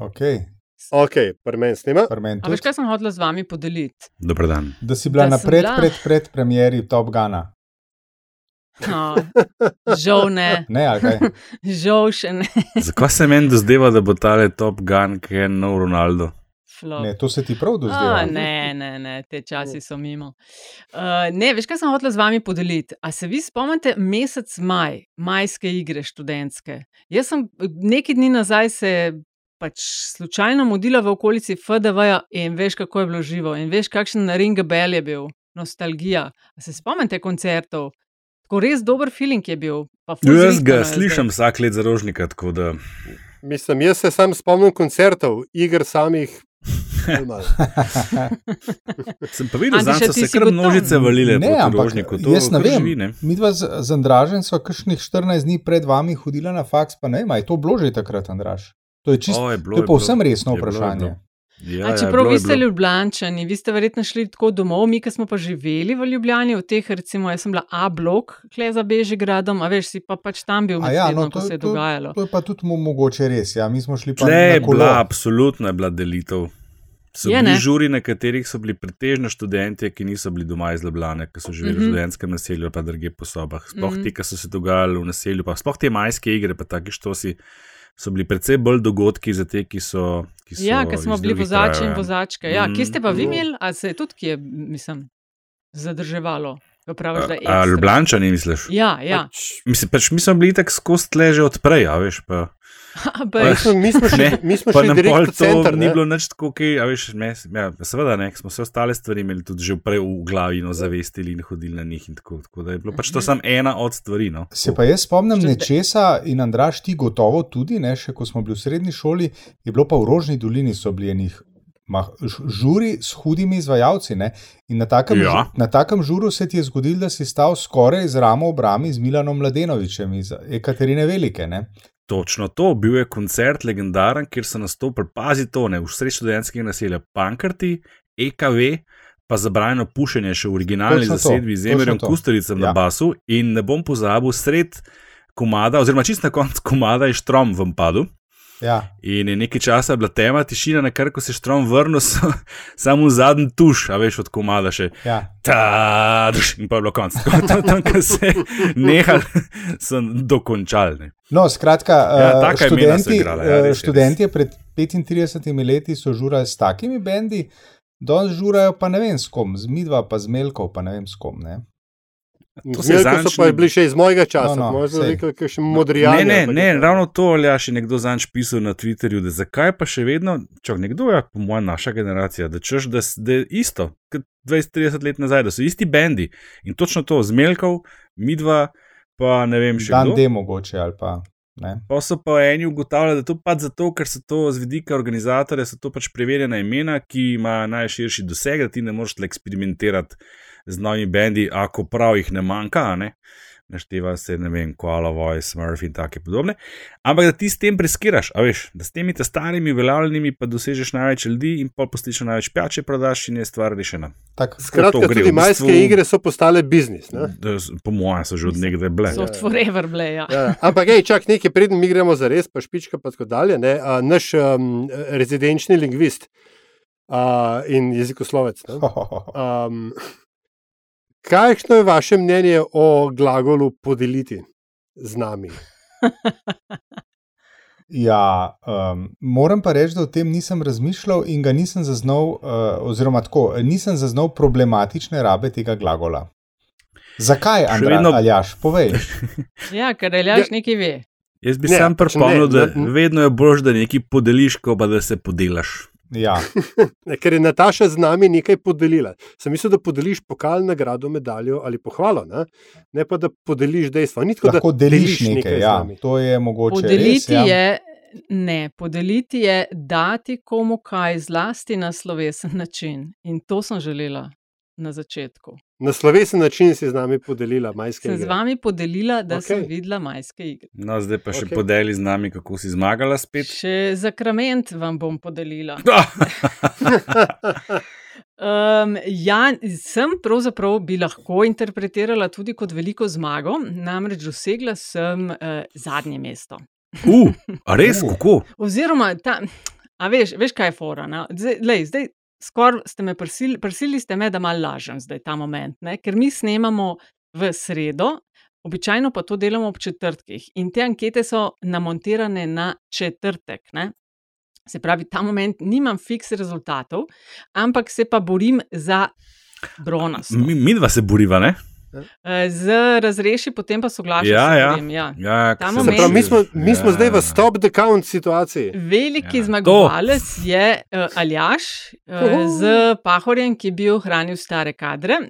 Okay. Ok, premen snima. A veš, kaj sem hodila z vami podeliti? Dobar dan. Da si bila Da sem napred, bila. pred, pred premjeri Top Gana. No, žal ne, Ne, žal še ne. Zakaj se meni dozdeva, da bo tale Top Gun, ki je nov Ronaldo? Flop. Ne, to se ti prav A, dozdeva. ne, ne, ne, te časi so mimo. Uh, ne, veš, kaj sem hotela z vami podeliti? A se vi spomnite mesec maj, majske igre študentske? Jaz sem nekaj dni nazaj se pač slučajno modila v okolici FDV-ja in veš, kako je bilo živo in veš, kakšen ring bell je bil, nostalgija. A se spomnite koncertov? Tako res dober feeling je bil. pa ful Jaz ga zdaj. slišim vsak let za rožnika, tako da Mislim, jaz se sam spomnim koncertov, iger samih. sem pa videl, da so se kar množice valile Ne, ampak rožniku. To jaz ne vem. Živi, ne? Mi dva z, z Andražem smo kakšnih 14 dni pred vami hodila na faks, pa ne vem, je to bilo že takrat, Andraž. To je čisto. O, je bilo, To je je povsem bilo. resno Je bilo, je vprašanje. bilo. Ja, A ja, čeprav bilo vi ste ljubljančani, vi ste verjetno šli tako domov, mi, ki smo pa živeli v Ljubljani, v teh, recimo, jaz sem bila A blok, kle za Bežigradom, a veš, si pa pač tam bil, ja, no, ko to, se je to, dogajalo. to je pa tudi mo mogoče res. Ja. Mi smo šli pa kolo. bila, absolutno je bila delitev. So Je, bili ne? žuri, na katerih so bili pretežno študenti, ki niso bili doma iz Ljubljana, ki so živeli mm -hmm. v Mhm. študentskem naselju, pa druge po sobah. Sploh mm. -hmm. ti, ki so se dogajali v naselju, pa sploh te majske igre, pa taki štosi, so bili precej bolj dogodki za te, ki so. Ki so Ja, ker smo bili vozači krajev, in ja. vozačke. Ja, kje ste pa vi Mm. imeli, a se je tudi kje, mislim, zadrževalo? Praviš, A, a. Ljubljančani, misliš? Ja, ja. Pač, Mislim, pač mi smo bili tako skozi tle že odprej, a veš. Pa, mi smo, mi smo šli, mi smo šli direkt v center. ni ne. bilo nič tako, okay, a veš, ne, ja, seveda ne, smo vse ostale stvari imeli tudi že prej v glavi, no, zavestili in hodili na njih in tako. tako da je bilo pač to samo ena od stvari. No. Se pa jaz spomnim nečesa in Andraš, ti gotovo tudi, ne, še ko smo bili v srednji šoli, je bilo pa v Rožni dolini so bili enih mah, žuri s hudimi izvajalci. Ne, in na takem, Ja. žu- na takem žuru se ti je zgodilo, da si stal skoraj z ramo v brami z Milanom Mladenovičem iz Ekaterine Velike. Ne. Točno to, bil je koncert legendaren, kjer so nastopili, pazi to, ne, v sredi študentskega naselja, Pankrti, EKV, pa zabranjeno pušenje še v originalni Točno to, zasedbi z Emerjem to. Kustoricem na Ja. basu in ne bom pozabil, sred komada, oziroma čist na koncu komada je štrom v padu. Ja. In je nekaj časa bila tema, tišina, na kar ko se štrom vrnil, so, samo zadnji tuš, a veš od komada še. Ja. Ta, duš, in pa je bilo konc. Tako Tam, tam, ko se je nehal, so dokončali. ne. No, skratka, Ja, so študenti, igrala, ja, eh, študentje pred 35 leti so žurali s takimi bendi, danes žurajo pa ne vem s kom, z Midva, pa z Melkov, pa ne vem s kom. Ne. Zmerko so pa bili še iz mojega časa, No, no, no, no, sej. rekel, da še modrijani. Ne, ne, ne, ravno to je nekdo zanj pisal na Twitterju, da zakaj pa še vedno, čak nekdo je, po mojem, naša generacija, da češ, da, da je isto, kot 20-30 let nazaj, da so isti bendi in točno to, zmelkov, midva, pa ne vem še Dan kdo. D mogoče ali pa. Ne. Pa so pa eni ugotavljali, da je to pač zato, ker so to z vidika organizatorja, so to pač preverjena imena, ki imajo najširši doseg, da ti ne moreš eksperimentirati z novimi bendi, ako prav jih ne manjka, a ne. Našteva se, ne vem, Koala Voice, Murphy in take podobne. Ampak da ti s tem preskiraš, a veš, da s temi ta starimi, uveljavljenimi pa dosežeš največ ljudi in pa postiš največ pijače, prodaš in je stvar rešena. Tak, Skratka, gre, tudi majske bistvu- igre so postale biznis. ne. Da, s- po mojem so že od nekdaj bile. Soft forever ble, ja. Ja, ampak, hej, čak nekaj, preden mi gremo za res, pa špička pa tako dalje. Ne, a, naš um, rezidenčni lingvist a, in jezikoslovec. Ne, um, kakšno je vaše mnenje o glagolu podeliti z nami? Ja, um, moram pa reči, da o tem nisem razmišljal in ga nisem zaznal, uh, oziroma tako, nisem zaznal problematične rabe tega glagola. Zakaj, Andrej, vedno-. Aljaš, povej? Ja, ker Eljaš nekaj ve. Jaz bi Ne, sam pripomnil, ne, da ne. vedno je bož, da nekaj podeliš, ko pa da se podelaš. Ja, ker je Nataša z nami nekaj podelila. Sem mislil, da podeliš pokal, nagrado, medaljo ali pohvalo, ne, ne pa da podeliš dejstva. Ni tako, lahko da deliš nekaj nekaj. Ja, to je mogoče. Podeliti res, ja. je, ne, podeliti je dati komu kaj zlasti na slovesen način. In to sem želela na začetku. Na slovesen način si z nami podelila majske Sem z igre. vami podelila, da okay. sem videla majske igre. No, zdaj pa še okay. podeli z nami, kako si zmagala spet. Še zakrament vam bom podelila. Um, ja, sem pravzaprav bi lahko interpretirala tudi kot veliko zmago, namreč dosegla sem uh, zadnje mesto. uh, a res, Uh. kako? Oziroma, ta, A veš, veš kaj je fora? No? Zdaj, lej, zdaj skoraj ste me prisili, prisili ste me, da mal lažem zdaj ta moment, ne? ker mi snemamo v sredo, običajno pa to delamo ob četrtkih in te ankete so namontirane na četrtek. Ne? Se pravi, ta moment nimam fiks rezultatov, ampak se pa borim za bronasto. Mi, mi dva se boriva, ne? Eh, Z razreši, potem pa soglašam. Ja, se ja. borim, ja. Ja, se moment- Se pravi, mi smo, mi Ja, smo zdaj v ja. stop the count situaciji. Veliki Ja. ja, zmagovalec je uh, Aljaš uh, Uhu. z Pahorjem, ki je bil hranil stare kadre, uh,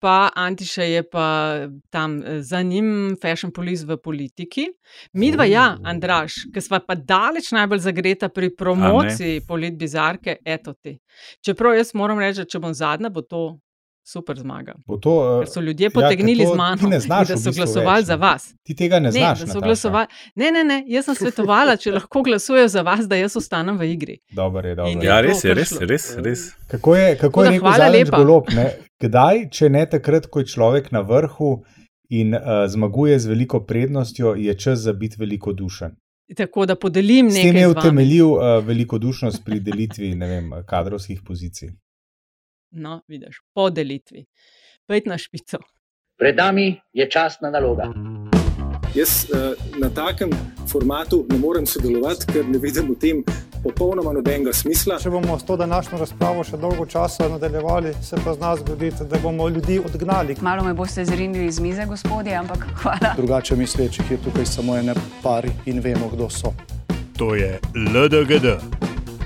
pa Antiša je pa tam eh, za njim, fashion police v politiki. Mi dva, ja, Andraš, ki smo pa daleč najbolj zagreta pri promociji polit bizarke, eto ti. Čeprav jaz moram reči, da če bom zadnja, bo to super zmaga. Bo to, eh, Ker so ljudje ja, potegnili to z mano, znaš da v so bistvu glasovali več, za vas. Ti tega ne Ne, znaš. Ne, ne, ne, jaz sem svetovala, če lahko glasujejo za vas, da jaz ostanem v igri. Dobar je, dobar. In. Ja, res je, res, res, res. Kako je, kako Tako je rekel lepa. golob? Ne? Kdaj, če ne takrat, ko je človek na vrhu in uh, zmaguje z veliko prednostjo, je čas za biti velikodušen. Tako da podelim S tem nekaj je utemeljil uh, velikodušnost pri delitvi ne vem, kadrovskih pozicij. No, vidiš, po delitvi. Pejt na špico. Pred nami je časna naloga. Jaz uh, na takem formatu ne morem sodelovati, ker ne vidim v tem popolnoma nobenega smisla. Če bomo s to današnjo razpravo še dolgo časa nadaljevali, se pa z nas zgoditi, da bomo ljudi odgnali. Malo me boste zrinili iz mize, gospodje, ampak hvala. Drugače mislečih je tukaj samo ene pari in vemo, kdo so. To je LDGD,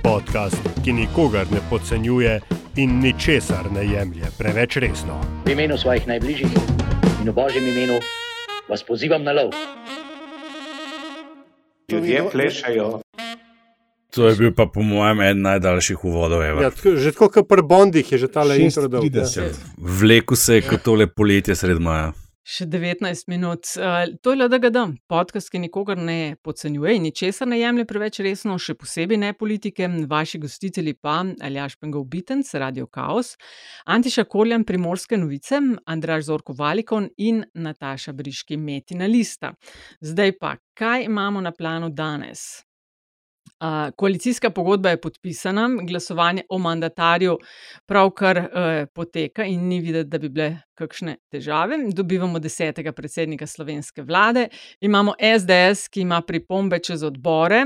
podcast, ki nikogar ne podcenjuje in ničesar ne jemlje preveč resno. V imenu svojih najbližjih in v božjem imenu vas pozivam na lov. Ljudje plešajo. To je bil pa po mojem eden najdaljših uvodov. Ja, Ja, tako, že tako kot pri Bondih je že ta le intro dol. 6:30. Vleku se je kot tole poletje sred maja. Še 19 minut. Uh, to je LDGD, podcast, ki nikogar ne podcenjuje in ničesar ne jemlje preveč resno, še posebej ne politike. Vaši gostitelji pa Aljaš Pengov Bitenc, Radio Chaos, Antiša Korjan, Primorske novice, Andraž Zorko Valikon in Nataša Briški, Metina Lista. Zdaj pa, kaj imamo na planu danes? Uh, koalicijska pogodba je podpisana, glasovanje o mandatarju pravkar uh, poteka in ni videti, da bi bile kakšne težave. Dobivamo desetega predsednika slovenske vlade, imamo SDS, ki ima pripombe čez odbore.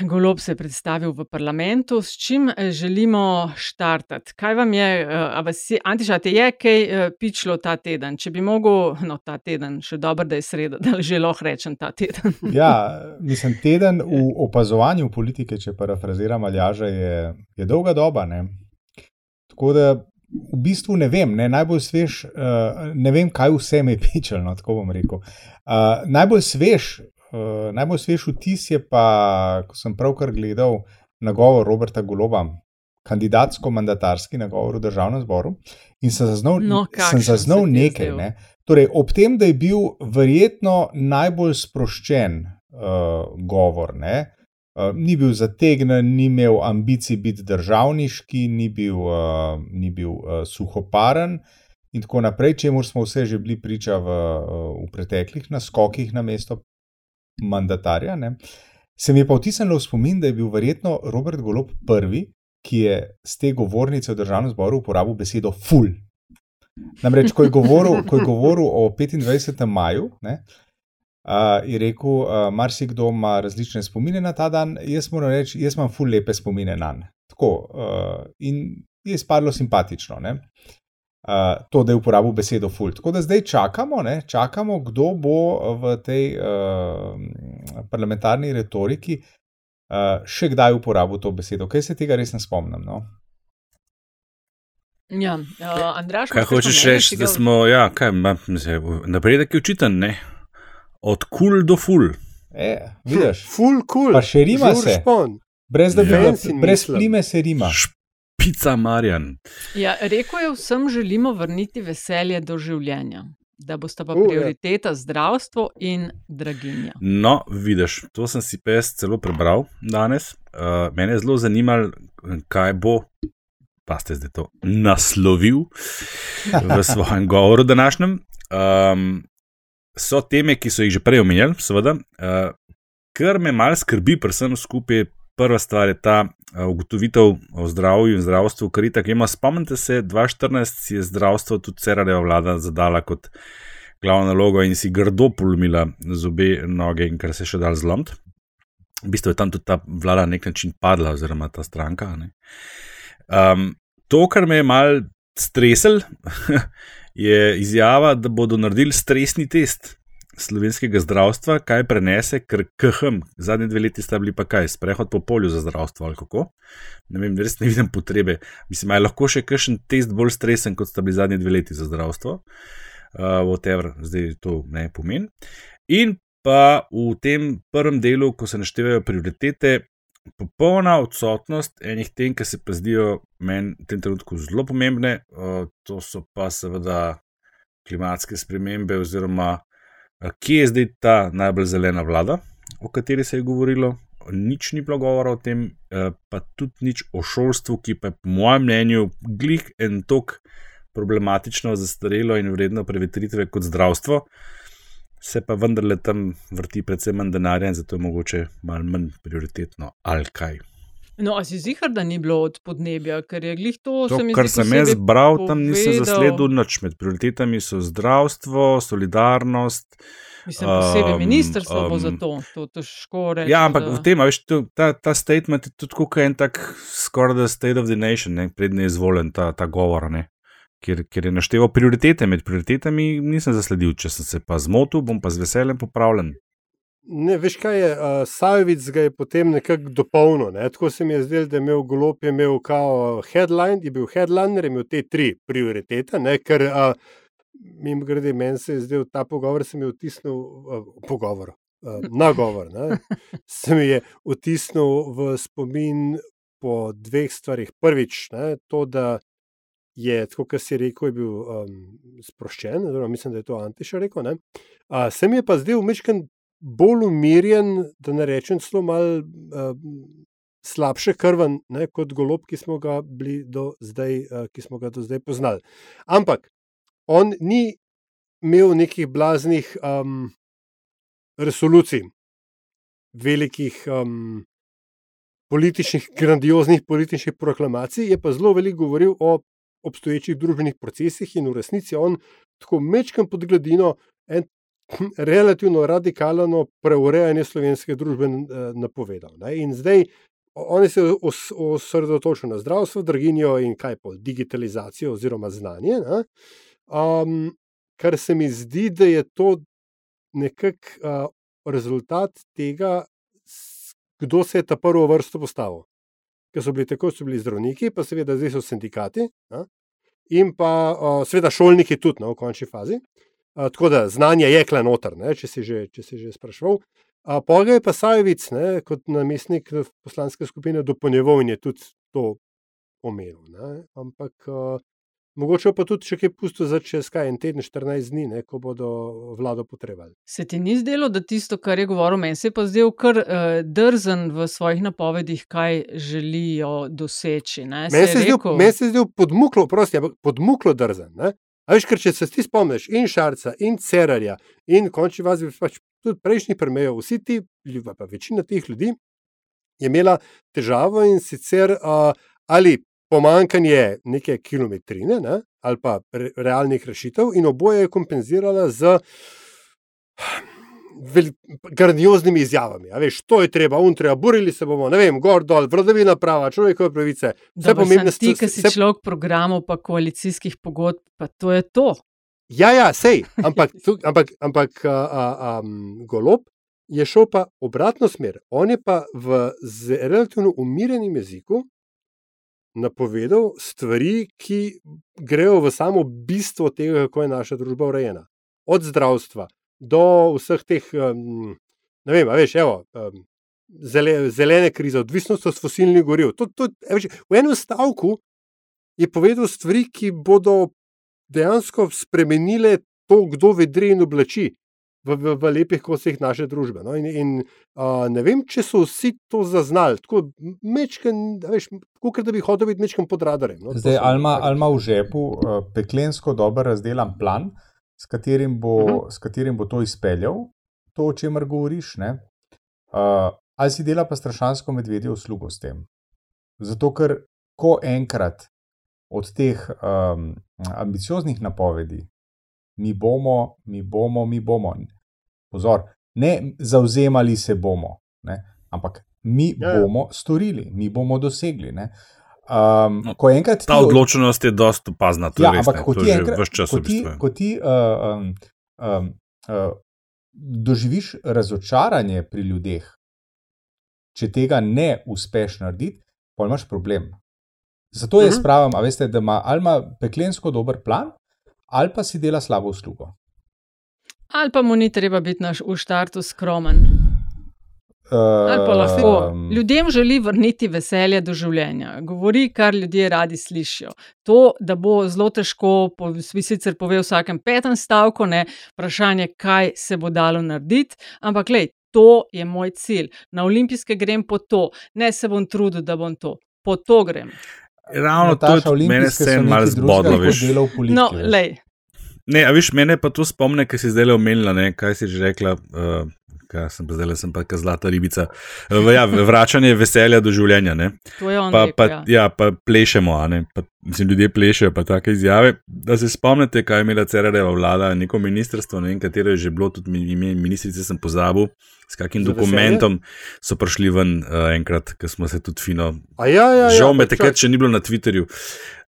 Golob se je predstavil v parlamentu, s čim eh, želimo štartati. Kaj vam je, eh, a vas je, Antiša, te je kaj eh, pičlo ta teden? Če bi mogel, no ta teden, še dobro, da je sreda, da že lahko rečem ta teden. Ja, mislim, teden v opazovanju politike, če parafraziram Aljaža, je, je dolga doba. Ne? Tako da v bistvu ne vem, ne, najbolj svež, uh, ne vem, kaj vse me je pičalo, tako bom rekel. Uh, najbolj svež. Uh, najbolj svež vtis je pa, ko sem pravkar gledal nagovor Roberta Goloba, kandidatsko-mandatarski nagovor v državnem zboru, in sem zaznal, No, sem zaznal se nekaj. Ne? Torej, ob tem, da je bil verjetno najbolj sproščen uh, govor, ne? Uh, ni bil zategnen, ni imel ambicij biti državniški, ni bil, uh, ni bil uh, suhoparen in tako naprej, čemu smo vse že bili priča v, uh, v preteklih naskokih na mesto mandatarja. Ne? Se mi je pa vtisnilo v spomin, da je bil verjetno Robert Golob prvi, ki je z te govornice v državnem zboru uporabil besedo ful. Namreč, ko je govoril, ko je govoril o 25. maju, ne, uh, je rekel, uh, marsikdo ima različne spomine na ta dan, jaz moram reči, jaz imam ful lepe spomine na njega. Tako uh, in je izpadlo simpatično. Ne. Uh, to, da je uporabil besedo ful. Tako da zdaj čakamo, ne, čakamo, kdo bo v tej uh, parlamentarni retoriki uh, še kdaj uporabil to besedo. Kaj se tega res ne spomnim. No? Ja, uh, Andraš, Kaj hočeš reči, da smo, ja, kaj, ma, mislim, napredek je očiten, ne? Od kul do ful. E, vidiš, Full cool. Pa še rima Žur se. špon. brez da bi Ja. ga, Fancy brez plime se rima. Špica Marjan. Ja, rekel je, vsem želimo vrniti veselje do življenja, da bosta pa U, ja. prioriteta zdravstvo in draginja. No, vidiš, to sem si pes celo prebral danes. Uh, mene je zelo zanimalo, kaj bo, pa ste zdaj to naslovil v svojem govoru današnjem. Um, so teme, ki so jih že prej omenjali, seveda. Uh, kar me malo skrbi, predvsem skupaj prva stvar je ta ugotovitev o zdravju in zdravstvu, kar je tako ima. Spomnite se, 2014 je zdravstvo tudi Cerareva vlada zadala kot glavno nalogo in si grdo polomila z obe noge in kar se še dal zlomiti. V bistvu je tam tudi ta vlada na nek način padla, oziroma ta stranka. Um, to, kar me je mal stresel, je izjava, da bodo naredili stresni test slovenskega zdravstva, kaj prenese, ker KHM, zadnji dve leti sta bili pa kaj, sprehod po polju za zdravstvo ali kako. Ne vem, res ne vidim potrebe. Mislim, je lahko še kakšen test bolj stresen, kot sta bili zadnji dve leti za zdravstvo. Uh, whatever, zdaj to ne pomeni. In pa v tem prvem delu, ko se naštevajo prioritete, popolna odsotnost enih tem, ki se pa zdijo meni v tem trenutku zelo pomembne, uh, to so pa seveda klimatske spremembe, oziroma kje je zdaj ta najbolj zelena vlada, o kateri se je govorilo. Nič ni bilo govora o tem, uh, pa tudi nič o šolstvu, ki pa je, po mojem mnenju, glih en tok problematično, zastarelo in vredno prevetritve kot zdravstvo. Se pa vendarle tam vrti predvsem manj denarja in zato je mogoče malo manj prioritetno ali kaj. No, a si zihar, da ni bilo od podnebja, ker je glih to, to se mi kar sem jaz bral, tam nisem povedal. zasledil nič. Med prioritetami so zdravstvo, solidarnost. Mislim, posebej um, ministrstvo bo um, za to, to težko reči. Ja, ampak da- v tem, veš, to, ta, ta statement je tudi kot en tak skoraj da state of the nation, ne, prednji je izvoljen ta, ta govor, ne, kjer, kjer je našteval prioritete. Med prioritetami nisem zasledil, če sem se pa zmotil, bom pa z veseljem popravljen. Ne, veš kaj je, uh, Sajovic ga je potem nekako dopolnil. Ne? Tako se mi je zdelo, da je imel Golop, je imel kao headline, je bil headliner, je imel te tri prioritete, ne? ker uh, mimo grede, meni se je zdel ta pogovor, se mi je vtisnil uh, pogovor. Uh, nagovor ne? se mi je vtisnil v spomin po dveh stvarih. Prvič, ne? to, da je, tako kot si rekel, bil um, sproščen, oziroma mislim, da je to Antiša rekel. ne. Uh, se mi je pa zdel mečken bolj umirjen, da ne rečem, celo malo uh, slabše krven, ne, kot golob, ki smo zdaj, uh, ki smo ga do zdaj poznali. Ampak on ni imel nekih blaznih um, resolucij, velikih um, političnih, grandioznih političnih proklamacij, je pa zelo veliko govoril o obstoječih družbenih procesih in v resnici on tako mečkam pod gladino en relativno radikalno preurejanje slovenske družbe eh, napovedal. Ne? In zdaj oni se os- osredotočajo na zdravstvo, draginjo in kaj pa digitalizacijo oziroma znanje. ne. Um, kar se mi zdi, da je to nekako uh, rezultat tega, kdo se je ta prvo vrsto postavil. Ker so bili tako, so bili zdravniki, pa seveda zdaj so sindikati, ne? in pa uh, seveda šolniki tudi no, v končni fazi. Uh, tako da znanje je kle noter, ne, če si že, če si že sprašval. Uh, Poga je pa Sajovic, ne, kot namestnik eh, poslanske skupine, dopolnjeval in je tudi to omenil. Ne. Ampak uh, mogoče pa tudi še kaj pusto za čez kaj en teden, 14 dni, ne, ko bodo vlado potrebovali. Se ti ni zdelo, da tisto, kar je govoril, meni se je pa zdel kar uh, drzen v svojih napovedih, kaj želijo doseči. Meni je se je zdel- rekel- meni se je zdel podmuklo, prosti, ampak podmuklo drzen. Ne? A veš, ker če se ti spomniš in Šarca, in Cerarja, in končni vas, pač tudi prejšnjih primerov, vsi ti, pa večina teh ljudi je imela težavo in sicer uh, ali pomankanje neke kilometrine, ne? ali pa re, realnih rešitev, in oboje je kompenzirala z grandioznimi izjavami. A veš, to je treba, un treba, borili se bomo, ne vem, gor dol, vladavina prava, človekove pravice. Vse Dobro, pomembne samo ti, ki stvari. si vse- človek programov, pa koalicijskih pogodb, pa to je to. Ja, ja, sej, ampak, tu, ampak, ampak a, a, a, m, golob je šel pa obratno smer. On je pa v relativno umirjenem jeziku napovedal stvari, ki grejo v samo bistvo tega, kako je naša družba urejena. Od zdravstva do vseh teh, um, ne vem, a veš, evo. Um, Zele, zelene krize, odvisnost od fosilnih goriv. To, to, a veš, v enem stavku je povedal stvari, ki bodo dejansko spremenile to, kdo vedri in oblači v, v, v lepih kosih naše družbe. No? In, in uh, ne vem, če so vsi to zaznali, tako mečken, a veš, kot da bi hotel biti mečken pod radarjem. No? Zdaj, take- Alma v žepu, uh, peklensko dober razdelan plan, s katerim bo, uh -huh. s katerim bo to izpeljal, to, o čemer govoriš. ne. Uh, ali si dela pa strašansko medvedje uslugo s tem. Zato, ker ko enkrat od teh um, ambicioznih napovedi, mi bomo, mi bomo, mi bomo, pozor, ne zauzemali se bomo, ne, ampak mi ja. bomo storili, mi bomo dosegli. Ne. Um, No, ko enkrat Ta ti- odločenost je dosta opazna. to je Ja, res, ampak ne, ko ti je že enkrat, ves čas ko ti, ko ti uh, um, um, uh, doživiš razočaranje pri ljudeh, če tega ne uspeš narediti, pa imaš problem. Zato jaz Mhm. pravim, a veste, da ima ali ima peklensko dober plan, ali pa si dela slabo uslugo. Ali pa mu ni treba biti naš v štartu skromen. Uh, Ali pa lahko. um, Ljudem želi vrniti veselje do življenja. Govori, kar ljudje radi slišijo. To, da bo zelo težko, bi sicer povedal v vsakem petem stavku, ne, vprašanje, kaj se bo dalo narediti, ampak lej, to je moj cilj. Na olimpijske grem po to, ne se bom trudil, da bom to. Po to grem. Ravno to je Nataša, tudi mene olimpijske so se malo zbodlo, veš. politiki, No, lej, Ne, a veš, mene pa to spomne, kaj si zdaj omenila, ne, kaj si že rekla. Uh, Kaj sem pa zdaj, sem pa kot zlata ribica. Uh, ja, vračanje veselja do življenja. Ne. to je on. Pa, pa, ja. ja, pa plešemo, a ne. Pa, mislim, ljudje plešejo, pa take izjave. Da se spomnite, kaj je imela Cerareva vlada, neko ministrstvo, ne vem, katero je že bilo, tudi ime ministrice sem pozabil, s kakim Za veselje? dokumentom so prišli ven uh, enkrat, ko smo se tudi fino A ja, ja, ja, Žal me takrat še ni bilo na Twitterju.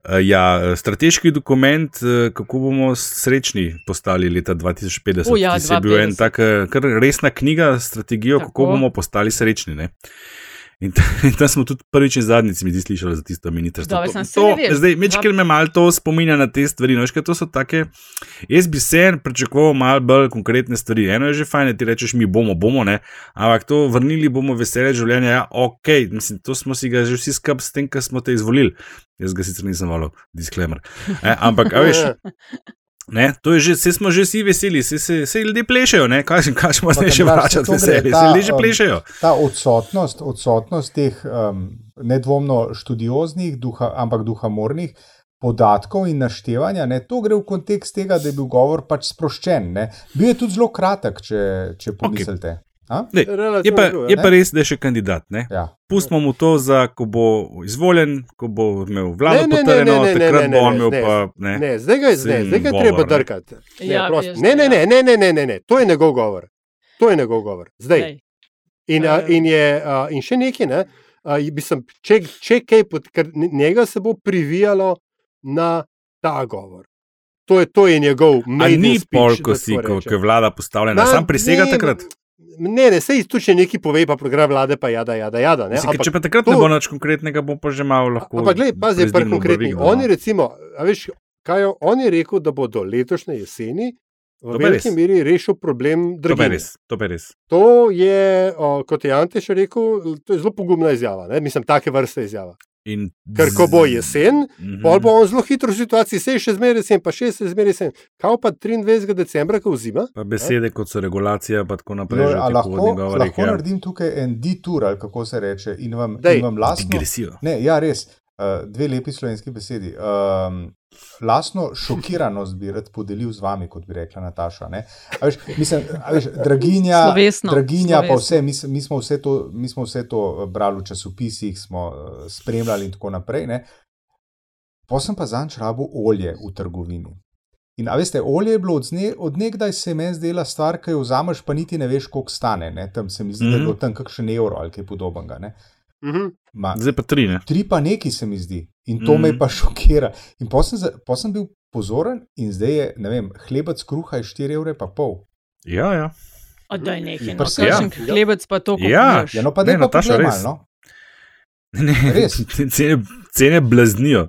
Uh, ja, strateški dokument, uh, kako bomo srečni postali leta 2050. O ja, Tisti je bil en 2050. tak, uh, kar resna knjiga, strategijo, kako Tako. bomo postali srečni. Ne? In, ta, in tam smo tudi prvič in zadnjič, mi slišali za tisto ministrstvo. Dobro, To- to- Zdaj, mečkaj me malo to spominja na te stvari. No, veš, to so take. Jaz bi se pričakoval malo bolj konkretne stvari. Eno je že fajn, da ti rečeš, mi bomo, bomo, ne. Ampak to vrnili bomo veselje življenja. Ja, ok, mislim, to smo si ga že vsi skupaj s tem, kar smo te izvolili. Jaz ga sicer nisem volil, disclaimer. E, ampak, a veš. Ne, to je že, vse smo že vsi veseli, vse, vse, vse ljudje plešejo, ne, kaj, kaj smo zdaj še vračati veselje, vse ljudje že um, plešejo. ta odsotnost, odsotnost teh um, nedvomno študioznih, duha, ampak duhamornih podatkov in naštevanja, ne, to gre v kontekst tega, da je bil govor pač sproščen. Ne. Bil je tudi zelo kratek, če, če pomislite. Okay. Ne, je, pa, bil, je ja. pa res, da je še kandidat. Ne? Ja. Pustimo mu to, za, ko bo izvoljen, ko bo imel vlado Ne, ne, ne, potrjeno, ne, ne, takrat ne, bo ne, on imel ne, pa. Ne. Ne, zdaj ga je, ne, zdaj ga je treba ne. drkati. Ne, Ja, prosim. veš, ne, ne, ja. ne, ne, ne, ne, ne, ne, to je njegov govor. To je njegov govor. Zdaj. In, a, Eh. in, je, a, in še nekaj, ne, a, mislim, če, če kaj, pod, ker njega se bo privijalo na ta govor. To je, to je njegov maiden ni speech, pol, ko si, ko, je vlada postavljena, Ma, sam prisega ne, takrat. Ne, ne, se iztuče neki pove, pa program vlade, pa jada, jada, jada. Ne, ker ampak če pa takrat to- ne bo nič konkretnega, bo pa že malo lahko. Ampak, gledaj, pazi, je prezdignil konkretni. je no. recimo, a veš, kaj je, on je rekel, da bo do letošnje jeseni v To veliki meri rešil problem To draginje. To res. To je, o, kot je Anteš rekel, to je zelo pogumna izjava. Ne? Mislim, take vrste izjava. In Ker ko bo jesen, Mhm. pol bo on zelo hitro v situaciji, se je še zmeraj jesen, pa še se zmeraj jesen. Kaj pa 23. decembra, ko zima? Pa besede, kot so regulacija, pa tako naprej. No, lahko, govorih, lahko ja. naredim tukaj en detour, ali kako se reče, in vam, Dej. in vam lastno. Digresijo. Ne, ja, res. Uh, dve lepi slovenski besedi. Um, lastno šokiranost bi rad podelil z vami, kot bi rekla Nataša. ne. A Veš, mislim, a veš, draginja, Slovesno, draginja pa slovesno. vse, mi, mi, smo vse to, mi smo vse to eh, brali v časopisih, smo uh, spremljali in tako naprej. Ne. Pa sem pa zanč rabo olje v trgovini. In a veste, olje je bilo od, zne, od nekdaj se meni zdela stvar, ki jo vzameš, pa niti ne veš, koliko stane. Ne. Tam se mi zdi, mm -hmm. da je Mhm. bilo tam kakšen evro ali kaj podobnega. Ne. Mhm. Ma, Zdaj pa tri, ne. tri pa neki se mi zdi. In to mm. me Mhm. pa šokira. In pa sem, za- pol sem bil pozoren, in zdaj je, ne vem, hlebec kruha je 4 evre pa pol. Ja, ja. A daj nekaj, no, Ja. hlebec pa to Ja. kupuješ. Ja, no pa Ne, ne, pa Nataša, poglej res. No. Ne, Res. Cene, cene blaznijo.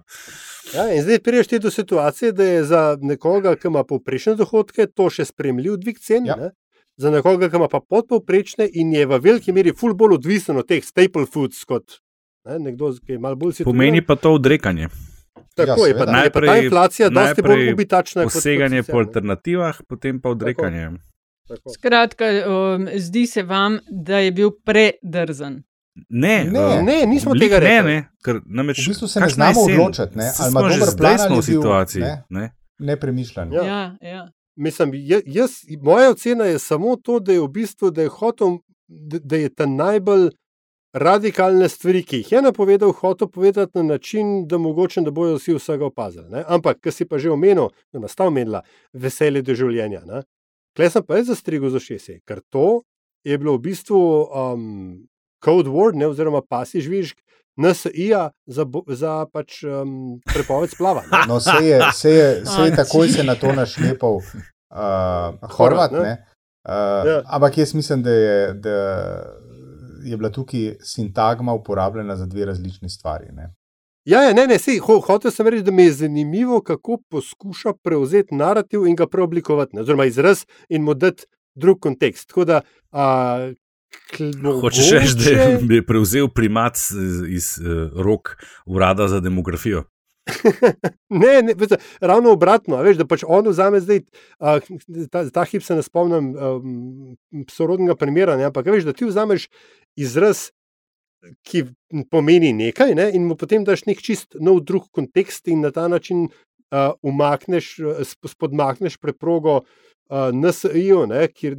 Ja, in zdaj priješ ti do situacije, da je za nekoga, ki ima povprečne dohodke, to še spremljiv dvig cen. Ja. Ja. Za nekoga, ki ima pa podpovprečne in je v veliki meri ful bolj odvisen od teh staple foods kot ne, nekdo, ki je malo bolj situiran. Pomeni pa to odrekanje. Tako Ja, je, pa, seveda. je pa ta Najprej- inflacija dosti bolj najprej ubitačna. kot- kot Poseganje sicer, po ne. alternativah, potem pa odrekanje. Tako. Skratka, um, zdi se vam, da je bil predrzen. Ne, Ne. eh, Ne, nismo oblik tega ne, rekli. ne, ker namreč, V bistvu se ne znamo odločiti, ne, ali ima dober plan ali v je bil, situaciji. ne. Ne? Nepremišljen. Ja. Ja, ja. Mislim, ja- jaz, moja ocena je samo to, da je v bistvu da je hotel da, je ta najbolj radikalne stvari, ki jih je napovedal, hotel povedati na način, da mogoče ne bojo vsi vsega opazili. Ne? Ampak, kar si pa že omenil, da nas ta omenila, veselje do življenja. Ne? Klej sem pa jaz zastrigel za šest, ker to je bilo v bistvu um, code word, ne, oziroma pasi žvižg. NSA za, za pač, um, prepoved splava. No, se je, se je, se je takoj se na to našlepal uh, Horvat. Ne? Uh, ja. Ampak jaz mislim, da je, da je bila tukaj sintagma uporabljena za dve različni stvari. Ne? Ja, ja, ne, ne, sej, ho, hotel sem reči, da mi je zanimivo, kako poskuša prevzeti narativ in ga preoblikovati, oziroma izraz in mu dati drug kontekst. Tako da, a, Mogoče... Hočeš reči, da bi prevzel primat iz, iz uh, rok urada za demografijo? ne, ne veš, ravno obratno. Veš, da pač on vzame zdaj, uh, ta, ta hip se ne spomnim um, sorodnega primera, ne, ampak veš, da ti vzameš izraz, ki pomeni nekaj, ne, in mu potem daš nek čist nov drug kontekst in na ta način uh, umakneš, spodmakneš preprogo uh, NSI-ju, ki,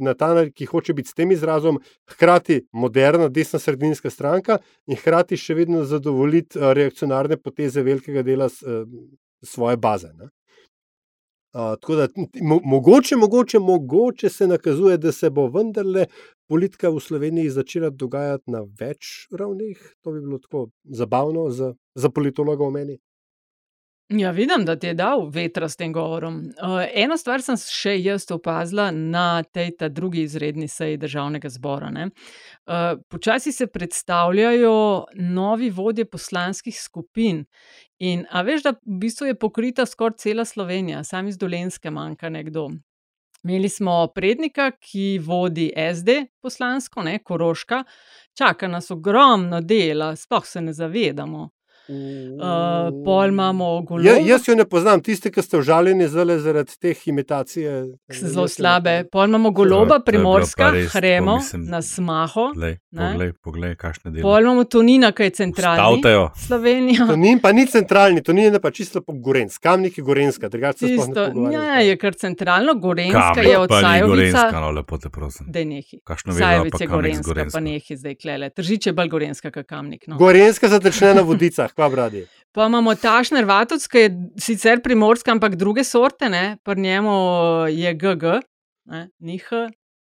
ki hoče biti s tem izrazom, hkrati moderna, desna sredinska stranka in hkrati še vedno zadovoljiti reakcionarne poteze velikega dela s, svoje baze. Uh, tako da, mo mogoče, mogoče, mogoče se nakazuje, da se bo vendarle politika v Sloveniji začela dogajati na več ravneh. To bi bilo tako zabavno za, za politologa v meni. Ja, vidim, da ti je dal vetra s tem govorom. Uh, eno stvar sem še jaz opazila na tej drugi izredni seji državnega zbora. Uh, počasi se predstavljajo novi vodje poslanskih skupin. In, a veš, da v bistvu je pokrita skoraj cela Slovenija, sam iz Dolenske manjka nekdo. Imeli smo prednika, ki vodi SD poslansko, ne Koroška, čaka nas ogromno dela, sploh se ne zavedamo. Uh, pol imamo golo. Ja, jaz jo ne poznam, tiste, ki ste užaljeni zaradi teh imitacij. Zelo slabe. Pol imamo goloba, primorska, hremo, na smaho. Poglej, poglej, kakšne delo. Pol imamo Tonina, ki je centralni. Stavtejo. Slovenija. Tonin pa ni centralni, Tonin je pa čisto po Gorensk. Kamnik je Gorenska, drugače se čisto. Ja, je kar centralno, Gorenska Kam, je od Sajovica. Gorenska, no lepo te prosim. Dej nehi. Kakšno Sajovica je Gorenska, pa nehi zdaj klele. Tržič je bolj Gorenska, kak Kamnik. No. Gorenska zatečne na vodicah kva bradi. Pa imamo tašner vatoc, ki je sicer primorska, ampak druge sorte, ne? pri njemu je GG, njih.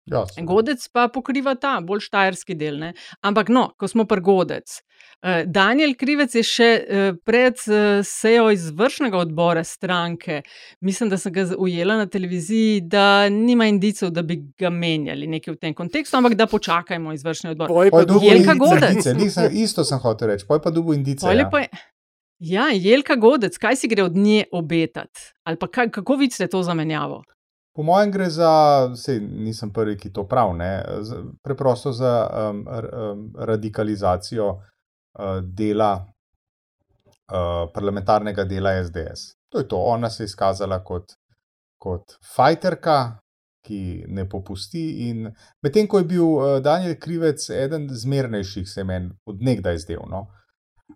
Ja, godec pa pokriva ta bolj štajerski del. Ne? Ampak no, ko smo pri godec. Eh, Daniel Krivec je še eh, pred eh, sejo izvršnega odbora stranke, mislim, da sem ga ujela na televiziji, da nima indicov, da bi ga menjali nekaj v tem kontekstu, ampak da počakajmo izvršni odbor. Jelka Godec. Nisem, isto sem hotel reči, poj pa dubu indice. Ja, Jelka Godec, kaj si gre od nje obetati? Ali pa kaj, kako vidite to zamenjavo? Po mojem gre za, sej, nisem prvi, ki to pravi, preprosto za um, um, radikalizacijo uh, dela, uh, parlamentarnega dela SDS. To je to. Ona se je izkazala kot, kot fajterka, ki ne popusti. Medtem ko je bil uh, Daniel Krivec eden zmernejših, se meni odnegdaj zdel. No?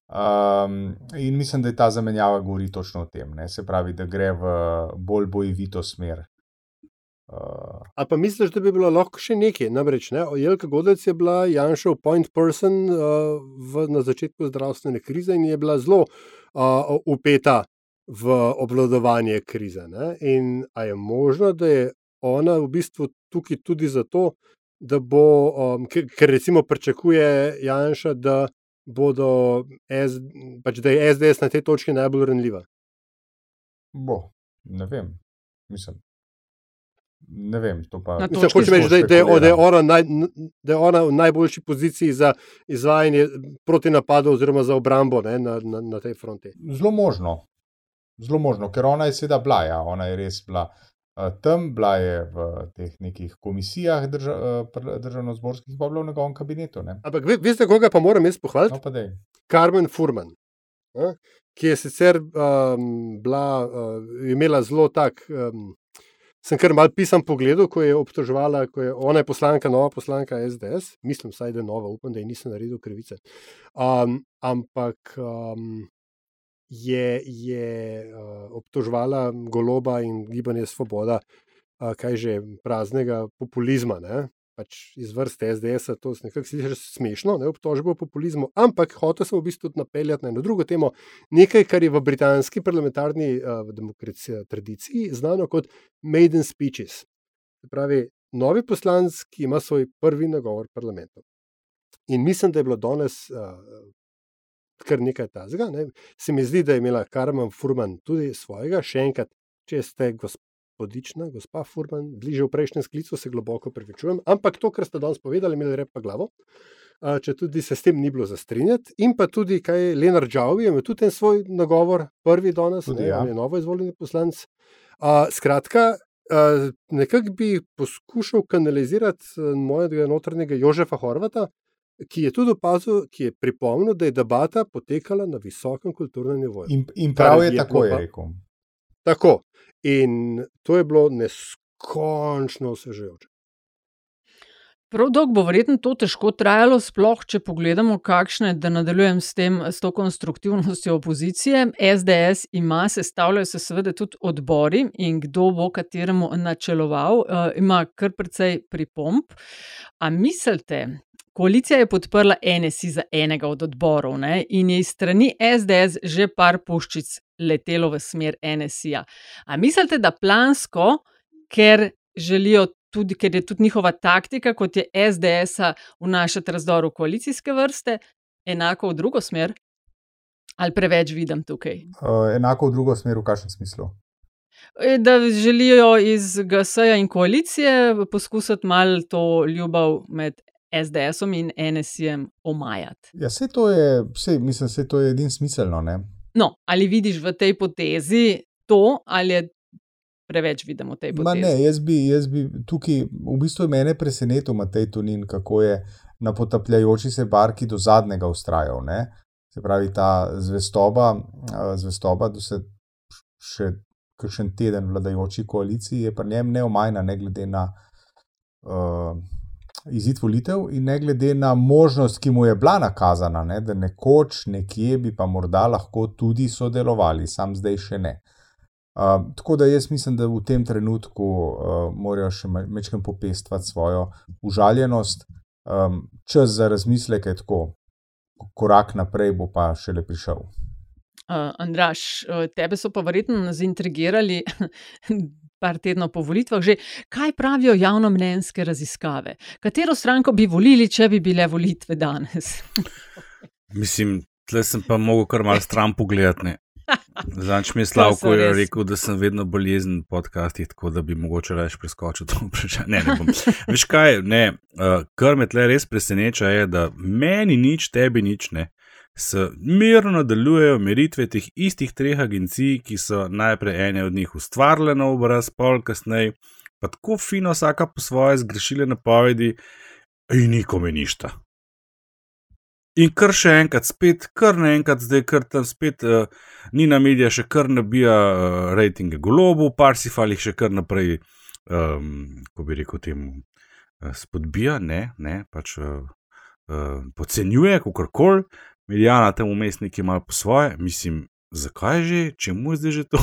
Um, in mislim, da je ta zamenjava govori točno o tem. Ne? Se pravi, da gre v bolj bojevito smer. Uh, Ali pa misliš, da bi bilo lahko še nekaj? Namreč, ne? Jelka Godec je bila Janšov point person uh, v, na začetku zdravstvene krize in je bila zelo uh, upeta v obvladovanje krize. Ne? In ali je možno, da je ona v bistvu tukaj tudi zato, da bo, um, ker, recimo pričakuje Janša, da bodo, S, pač da je SDS na tej točki najbolj renljiva? Bo, ne vem, mislim. Ne vem, to pa ne. Hočeš reči, da, da, da, da je ona v najboljši poziciji za izvajanje proti napadu, oziroma za obrambo ne, na, na, na tej fronti. Zelo možno. Zelo možno, ker ona je seveda bila, ja, ona je res bila uh, tam, bila je v teh nekih komisijah drža, uh, državno-zborskih, pa bila v njegovem kabinetu. Ne. Ampak ve, veste, koga pa moram jaz pohvaliti? No, Carmen Furman, uh, ki je sicer um, bila, uh, imela zelo tak. Um, sem kar mal pisan pogledal, ko je obtožovala, ko je ona je poslanka, nova poslanka SDS, mislim, saj da je nova, upam, da ji nisem naredil krivice. Um, ampak um, je, je uh, obtožovala goloba in gibanje Svoboda, uh, kaj že praznega populizma. Ne? Pač iz vrste SDS, to nekako sliši smešno, ne obtožbo o populizmu, ampak hotel sem v bistvu napeljati na eno drugo temo, nekaj, kar je v britanski parlamentarni uh, demokraciji tradiciji znano kot maiden speeches. Se pravi, novi poslanec, ki ima svoj prvi nagovor parlamentu. In mislim, da je bilo danes uh, kar nekaj tazga. Ne. Se mi zdi, da je imela Karmen Furman tudi svojega, še enkrat, če ste gospodična, gospa Furman, bliže v prejšnjem sklicu, se globoko prevečujem. Ampak to, kar ste danes povedali, mi je repa glavo. Uh, če tudi se s tem ni bilo zastrinjati, in pa tudi, kaj je Lenar Džavi, ima tudi en svoj nagovor, prvi danes, tudi, ne, ja. je novo izvoljeni poslanec. Uh, skratka, uh, nekako bi poskušal kanalizirati mojega notranjega Jožefa Horvata, ki je tudi opazil, ki je pripomnil, da je debata potekala na visokem kulturnem nivoju. In, in prav je, je tako, je rekel. Tako. In to je bilo neskončno osvežujoče. Prav dolgo bo verjetno to težko trajalo, sploh če pogledamo, kakšne, da nadaljujem s tem, s to konstruktivnostjo opozicije. SDS ima, sestavljajo se seveda tudi odbori in kdo bo kateremu načeloval, uh, ima kar precej pripomp. A mislite, Koalicija je podprla NSI za enega od odborov ne? in je iz strani SDS že par puščic letelo v smer NSI-ja. A mislite, da plansko, ker želijo tudi, ker je tudi njihova taktika, kot je SDS-a, vnašati razdor v koalicijske vrste, enako v drugo smer? Ali preveč vidim tukaj? Uh, enako v drugo smer, v kakšnem smislu? E, da želijo iz GSA in koalicije poskusiti malo to ljubav med SDS-om in NSI-jem omajati. Ja, vse to je, vse, mislim, vse to je edin smiselno. Ne? No, ali vidiš v tej potezi to, ali je preveč vidimo v tej potezi? Ne, jaz bi, jaz bi tukaj, v bistvu je mene presenetil Matej Tunin, kako je na potapljajoči se barki do zadnjega ustrajal. Ne? Se pravi, ta zvestoba, zvestoba da se še kakšen teden vladajoči koaliciji je pa njem neomajna, ne glede na. Uh, izid volitev, in ne glede na možnost, ki mu je bila nakazana, ne, da nekoč nekje bi pa morda lahko tudi sodelovali, sam zdaj še ne. Uh, tako da jaz mislim, da v tem trenutku uh, morajo še mečem popestvati svojo užaljenost, um, čas za razmislek je tako, korak naprej bo pa šele prišel. Uh, Andraš, tebe so pa verjetno zintrigirali par tednov po volitvah, že kaj pravijo javnomnenjske raziskave. Katero stranko bi volili, če bi bile volitve danes? Mislim, tle sem pa mogel kar mal stran pogledati. Zanč mi je Slavko je rekel, da sem vedno bolezen v podcastih, tako da bi mogoče reči preskočil to vprašanje. Ne, ne bom. Veš kaj, ne, uh, kar me tle res preseneča je, da meni nič, tebi nič ne se mirno nadaljujejo meritve teh istih treh agencij, ki so najprej ene od njih ustvarile na obraz, pol kasneje, pa tako fino, vsaka po svoje zgrešile napovedi, in nikome ništa. In kar še enkrat, spet, kar naenkrat, zdaj kar tam spet, uh, ni na medija še kar nabija uh, rejtinge globu, parsifal jih še kar naprej, um, ko bi rekel temu, uh, spodbija, ne, ne, pač uh, uh, podcenjuje, kako koli. Miljana tam umestniki imajo po svoje, mislim, zakaj že, čemu je zdaj že to?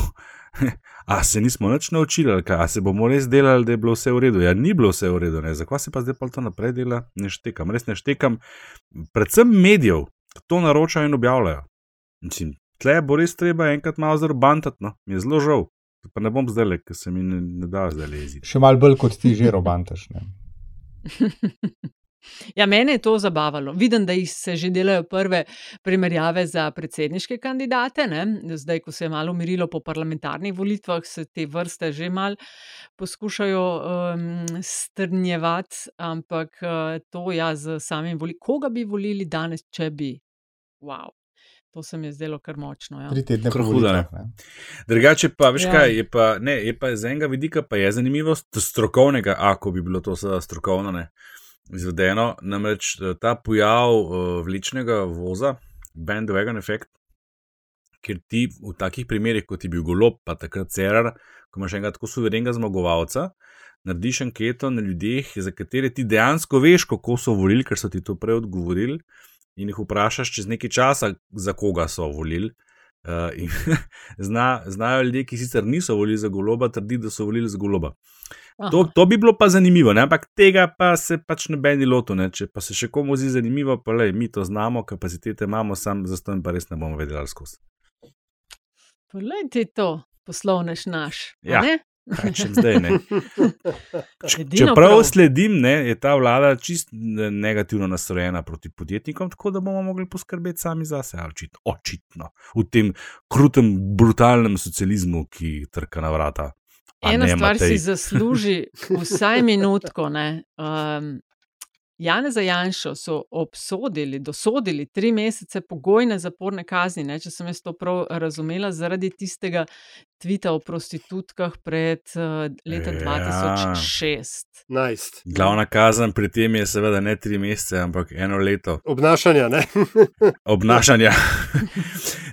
A se nismo nič naučili, ali kaj, a se bomo res delali, da je bilo vse v redu. Ja, ni bilo vse v redu, ne? zakaj se pa zdaj pa to naprej dela, ne štekam, res ne štekam. Predvsem medijev, ki to naročajo in objavljajo. Mislim, tle bo res treba enkrat malo zarbantati, no, mi je zelo žal. Pa ne bom zdaj le, ker se mi ne, ne da zdaj leziti. Še malo bolj kot ti že robantaš. Ja, mene je to zabavalo. Vidim, da se že delajo prve primerjave za predsedniške kandidate. Ne? Zdaj, ko se je malo umirilo po parlamentarnih volitvah, se te vrste že malo poskušajo um, strnjevati, ampak uh, to ja, z samim volitvam. Koga bi volili danes, če bi? Wow. To se mi je zdelo kar močno. Ja. Tri tedne prehuda. Drugače pa, veš ja. kaj, je pa, ne, je pa z enega vidika pa je zanimivost strokovnega, ako bi bilo to strokovno. Ne izvedeno. Namreč eh, ta pojav uh, vličnega voza, bandwagon efekt, ker ti v takih primerih, kot je bil golob, pa takrat cerar, ko imaš enega tako suverenega zmagovalca, narediš anketo na ljudeh, za katere ti dejansko veš, kako so volili, ker so ti to prej odgovorili, in jih vprašaš čez nekaj časa, za koga so volili. Uh, in zna, znajo ljudje, ki sicer niso volili za goloba, trditi, da so volili za goloba. To, to bi bilo pa zanimivo, ne? ampak tega pa se pač ne beni loto. Ne? Če pa se še komu zdi zanimivo, pa le mi to znamo, kapacitete imamo, sam za to in pa res ne bomo vedeli skozi. Poglej ti to, poslovnež naš. Ja. ne? Kaj če zdaj ne? Edino Čeprav prav. sledim, ne, je ta vlada čist ne- negativno nastrojena proti podjetnikom, tako da bomo mogli poskrbeti sami zase, očitno, očitno v tem krutem, brutalnem socializmu, ki trka na vrata. A Ena ne, stvar Matej? si zasluži vsaj minutko. ne. Um, Janeza Janšo so obsodili, dosodili tri mesece pogojne zaporne kazni, ne, če sem jaz to prav razumela, zaradi tistega tvita o prostitutkah pred uh, leta Ja. 2006. Nice. Glavna kazen pri tem je seveda ne tri mesece, ampak eno leto Obnašanja, ne? obnašanja.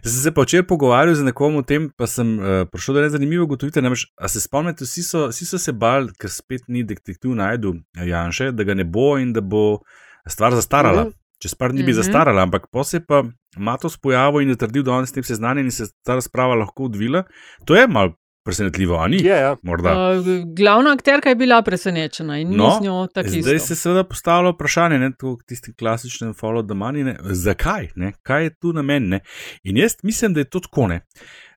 sem se pa včeraj pogovarjal z nekom o tem, pa sem uh, prišel do ene zanimive ugotovitve. Namreč, a se spomnite, vsi so, vsi so se bali, ker spet ni detektiv najdu Janše, da ga ne bo in da bo stvar zastarala. Mhm. Če stvar ni bi Mhm. zastarala, ampak pa se je pa Matos pojavil in je trdil, da on je s tem seznanjen in se ta razprava lahko odvila. To je malo presenetljivo, a ni? Je, ja. Morda. Uh, glavna akterka je bila presenečena in No, no, z njo tako Zdaj isto. se seveda postavlja vprašanje, ne, tako kot tisti klasični follow the money, ne, zakaj, ne, kaj je tu namen. Ne. In jaz mislim, da je to tako. Ne.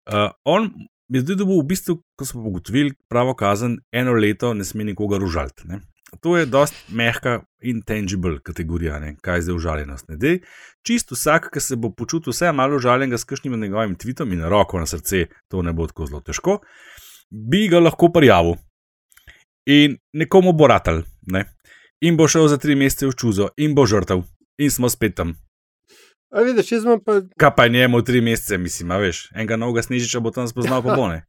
Uh, on zdi, da bo v bistvu, ko smo ugotovili, pravo kazen, eno leto ne sme nikogar užaliti. Ne. To je dost mehka, intangible kategorija, ne, kaj je zdaj užaljenost. Dej, čist vsak, ki se bo počutil vse malo užaljenega s kakšnim njegovim tweetom in roko na srce, to ne bo tako zelo težko, bi ga lahko prijavil in nekomu bo ratal, ne? in bo šel za tri mesece v čuzo, in bo žrtev, in smo spet tam. A vidiš, jaz imam pa Kaj pa je njemu tri mesece, mislim, veš, enega novega snežiča bo tam spoznal, pa bo ne.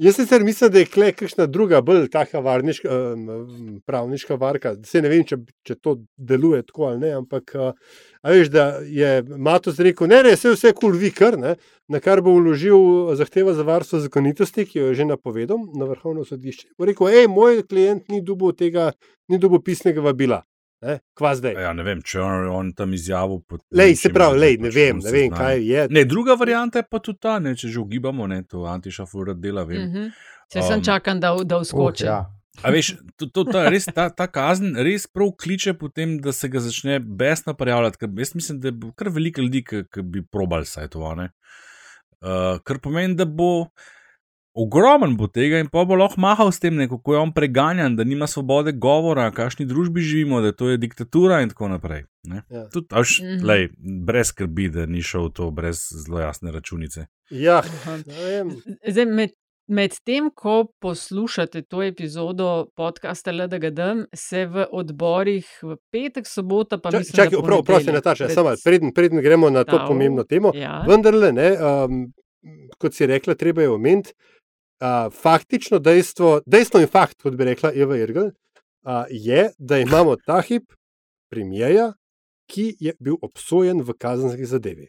Jaz sicer mislim, da je kle kakšna druga, bolj taka varniška, um, pravniška varka. Se ne vem, če, če to deluje tako ali ne, ampak uh, veš, da je Matos rekel, ne, ne, vse vse kul, vi kar, ne, na kar bo vložil zahteva za varstvo zakonitosti, ki jo je že napovedal na vrhovno sodišče. Bo rekel, hej, moj klient ni dubo tega, ni dubo pisnega vabila. Ne, kva zdaj? Ja, ne vem, če on, on tam izjavil. pot- Lej, se pravi, lej, ne vem, ne vem, kaj je. Ne, druga varianta je pa tudi ta, ne, če že ugibamo, ne, to antišafurat dela, vem. Mhm. Se sem Um, čakam, da, da vskoči. Uh, ja. A veš, to, to, ta, res, ta, ta kazen res prav kliče potem, da se ga začne besno prijavljati. Ker jaz mislim, da bo kar veliko ljudi, ki, bi probali saj to. ne. Uh, kar pomeni, da bo ogromen bo tega in pa bo lahko mahal s tem, ne, kako je on preganjan, da nima svobode govora, v kakšni družbi živimo, da to je diktatura in tako naprej. ne. Ja. Tudi, a veš, Mhm. lej, brez skrbi, da ni šel to brez zelo jasne računice. Ja, Aha. ne vem. Zdaj, med, med tem, ko poslušate to epizodo podcasta LDGD, se v odborih v petek, sobota, pa Čak- mislim, Čakaj, oprosti, ponedeljek Nataša, pred- samo preden, preden gremo na to Tav, pomembno temo. Ja. Vendarle, ne, um, kot si rekla, treba je omeniti uh, faktično dejstvo, dejstvo in fakt, kot bi rekla Eva Irgl, uh, je, da imamo ta hip premijeja, ki je bil obsojen v kazenski zadevi.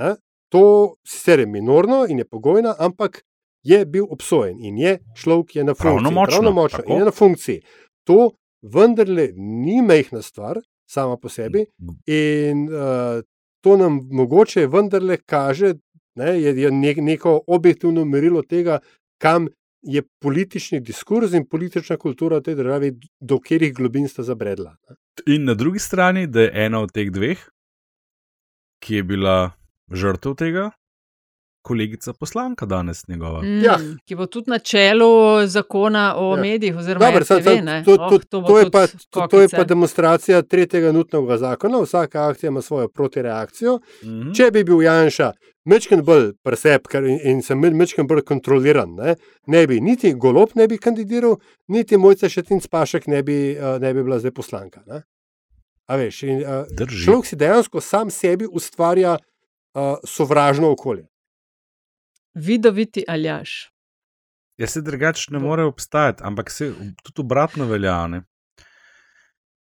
Ne? To sicer je minorno in je pogojno, ampak je bil obsojen in je človek, ki je na funkciji. Pravnomočno, Pravnomočno tako. in je na funkciji. To vendarle ni mehna stvar sama po sebi. In uh, to nam mogoče vendarle kaže, ne, je, je ne, neko objektivno merilo tega, kam je politični diskurs in politična kultura v tej državi, do katerih globin sta zabredla. Ne. In na drugi strani, da je ena od teh dveh, ki je bila žrtev tega, kolegica poslanka danes njegova. Mm, Ja. Ki bo tudi na čelu zakona o Ja. medijih, oziroma Dobar, sam, RTV. sam, ne. to, Oh, to, to to, je pa, to, to je pa demonstracija tretjega nutnega zakona. Vsaka akcija ima svojo protireakcijo. Mhm. Če bi bil Janša mečken bolj presep in, in sem mečken bolj kontroliran, ne, ne bi niti golob ne bi kandidiral, niti mojca Šetinc Pašek ne bi, uh, ne bi bila zdaj poslanka. Ne. A veš, in, uh, človek si dejansko sam sebi ustvarja uh, sovražno okolje. Vidoviti aljaš. Jaz se drugače ne more obstajati, ampak se tudi obratno velja. Ne?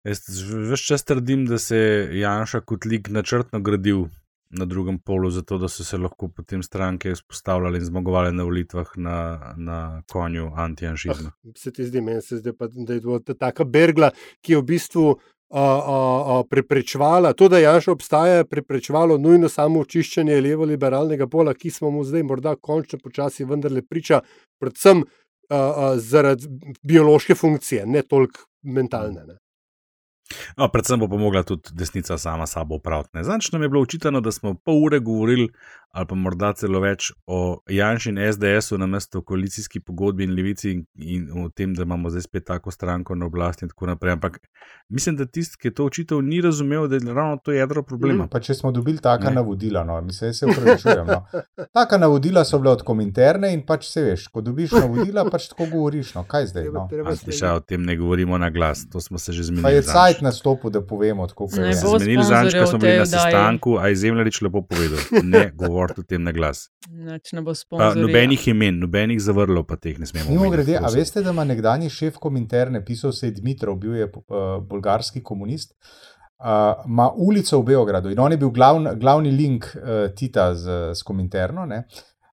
Jaz več čas trdim, da se je Janša kot lik načrtno gradil na drugem polu, zato da so se lahko potem stranke izpostavljale in zmagovale na volitvah na, na konju antijanšizma. Se ti zdi, meni se zdi, pa, da je to ta taka bergla, ki je v bistvu a, a, a, preprečevala, to, da Janša obstaja, preprečevalo nujno samo očiščenje levo-liberalnega pola, ki smo mu zdaj morda končno počasi vendarle priča, predvsem a, a, zaradi biološke funkcije, ne toliko mentalne. Ne. No, predvsem bo pomagala tudi desnica sama sabo upraviti. Zanč nam je bilo učitano, da smo pol ure govorili, ali pa morda celo več o Janšu in SDS-u na mesto koalicijski pogodbi in levici in, in o tem, da imamo zdaj spet tako stranko na oblasti in tako naprej. Ampak mislim, da tisti, ki je to učitelj, ni razumel, da je ravno to jedro problema. Pa če smo dobili taka ne. navodila, no, mislim, se upravičujem. No. Taka navodila so bile od kominterne in pač se veš, ko dobiš navodila, pač tako govoriš. No. Kaj zdaj? No? Sliša, o tem ne govorimo na glas, to smo se že zmenili. Cajt nastopu, da povemo, kako je. Zmenili zanč, ko smo bili na sestanku, a je Zemljarič lepo povedal. Ne govoriti o tem na glas. Nič ne bo Pa, sponzoril. nobenih imen, nobenih zavrlov, pa teh ne smemo. Mimo grede, a veste, da ima nekdani šef kominterne, pisal se je Dmitrov, bil je uh, bolgarski komunist, uh, ima ulico v Beogradu in on je bil glavn, glavni link uh, Tita z, z kominterno. ne.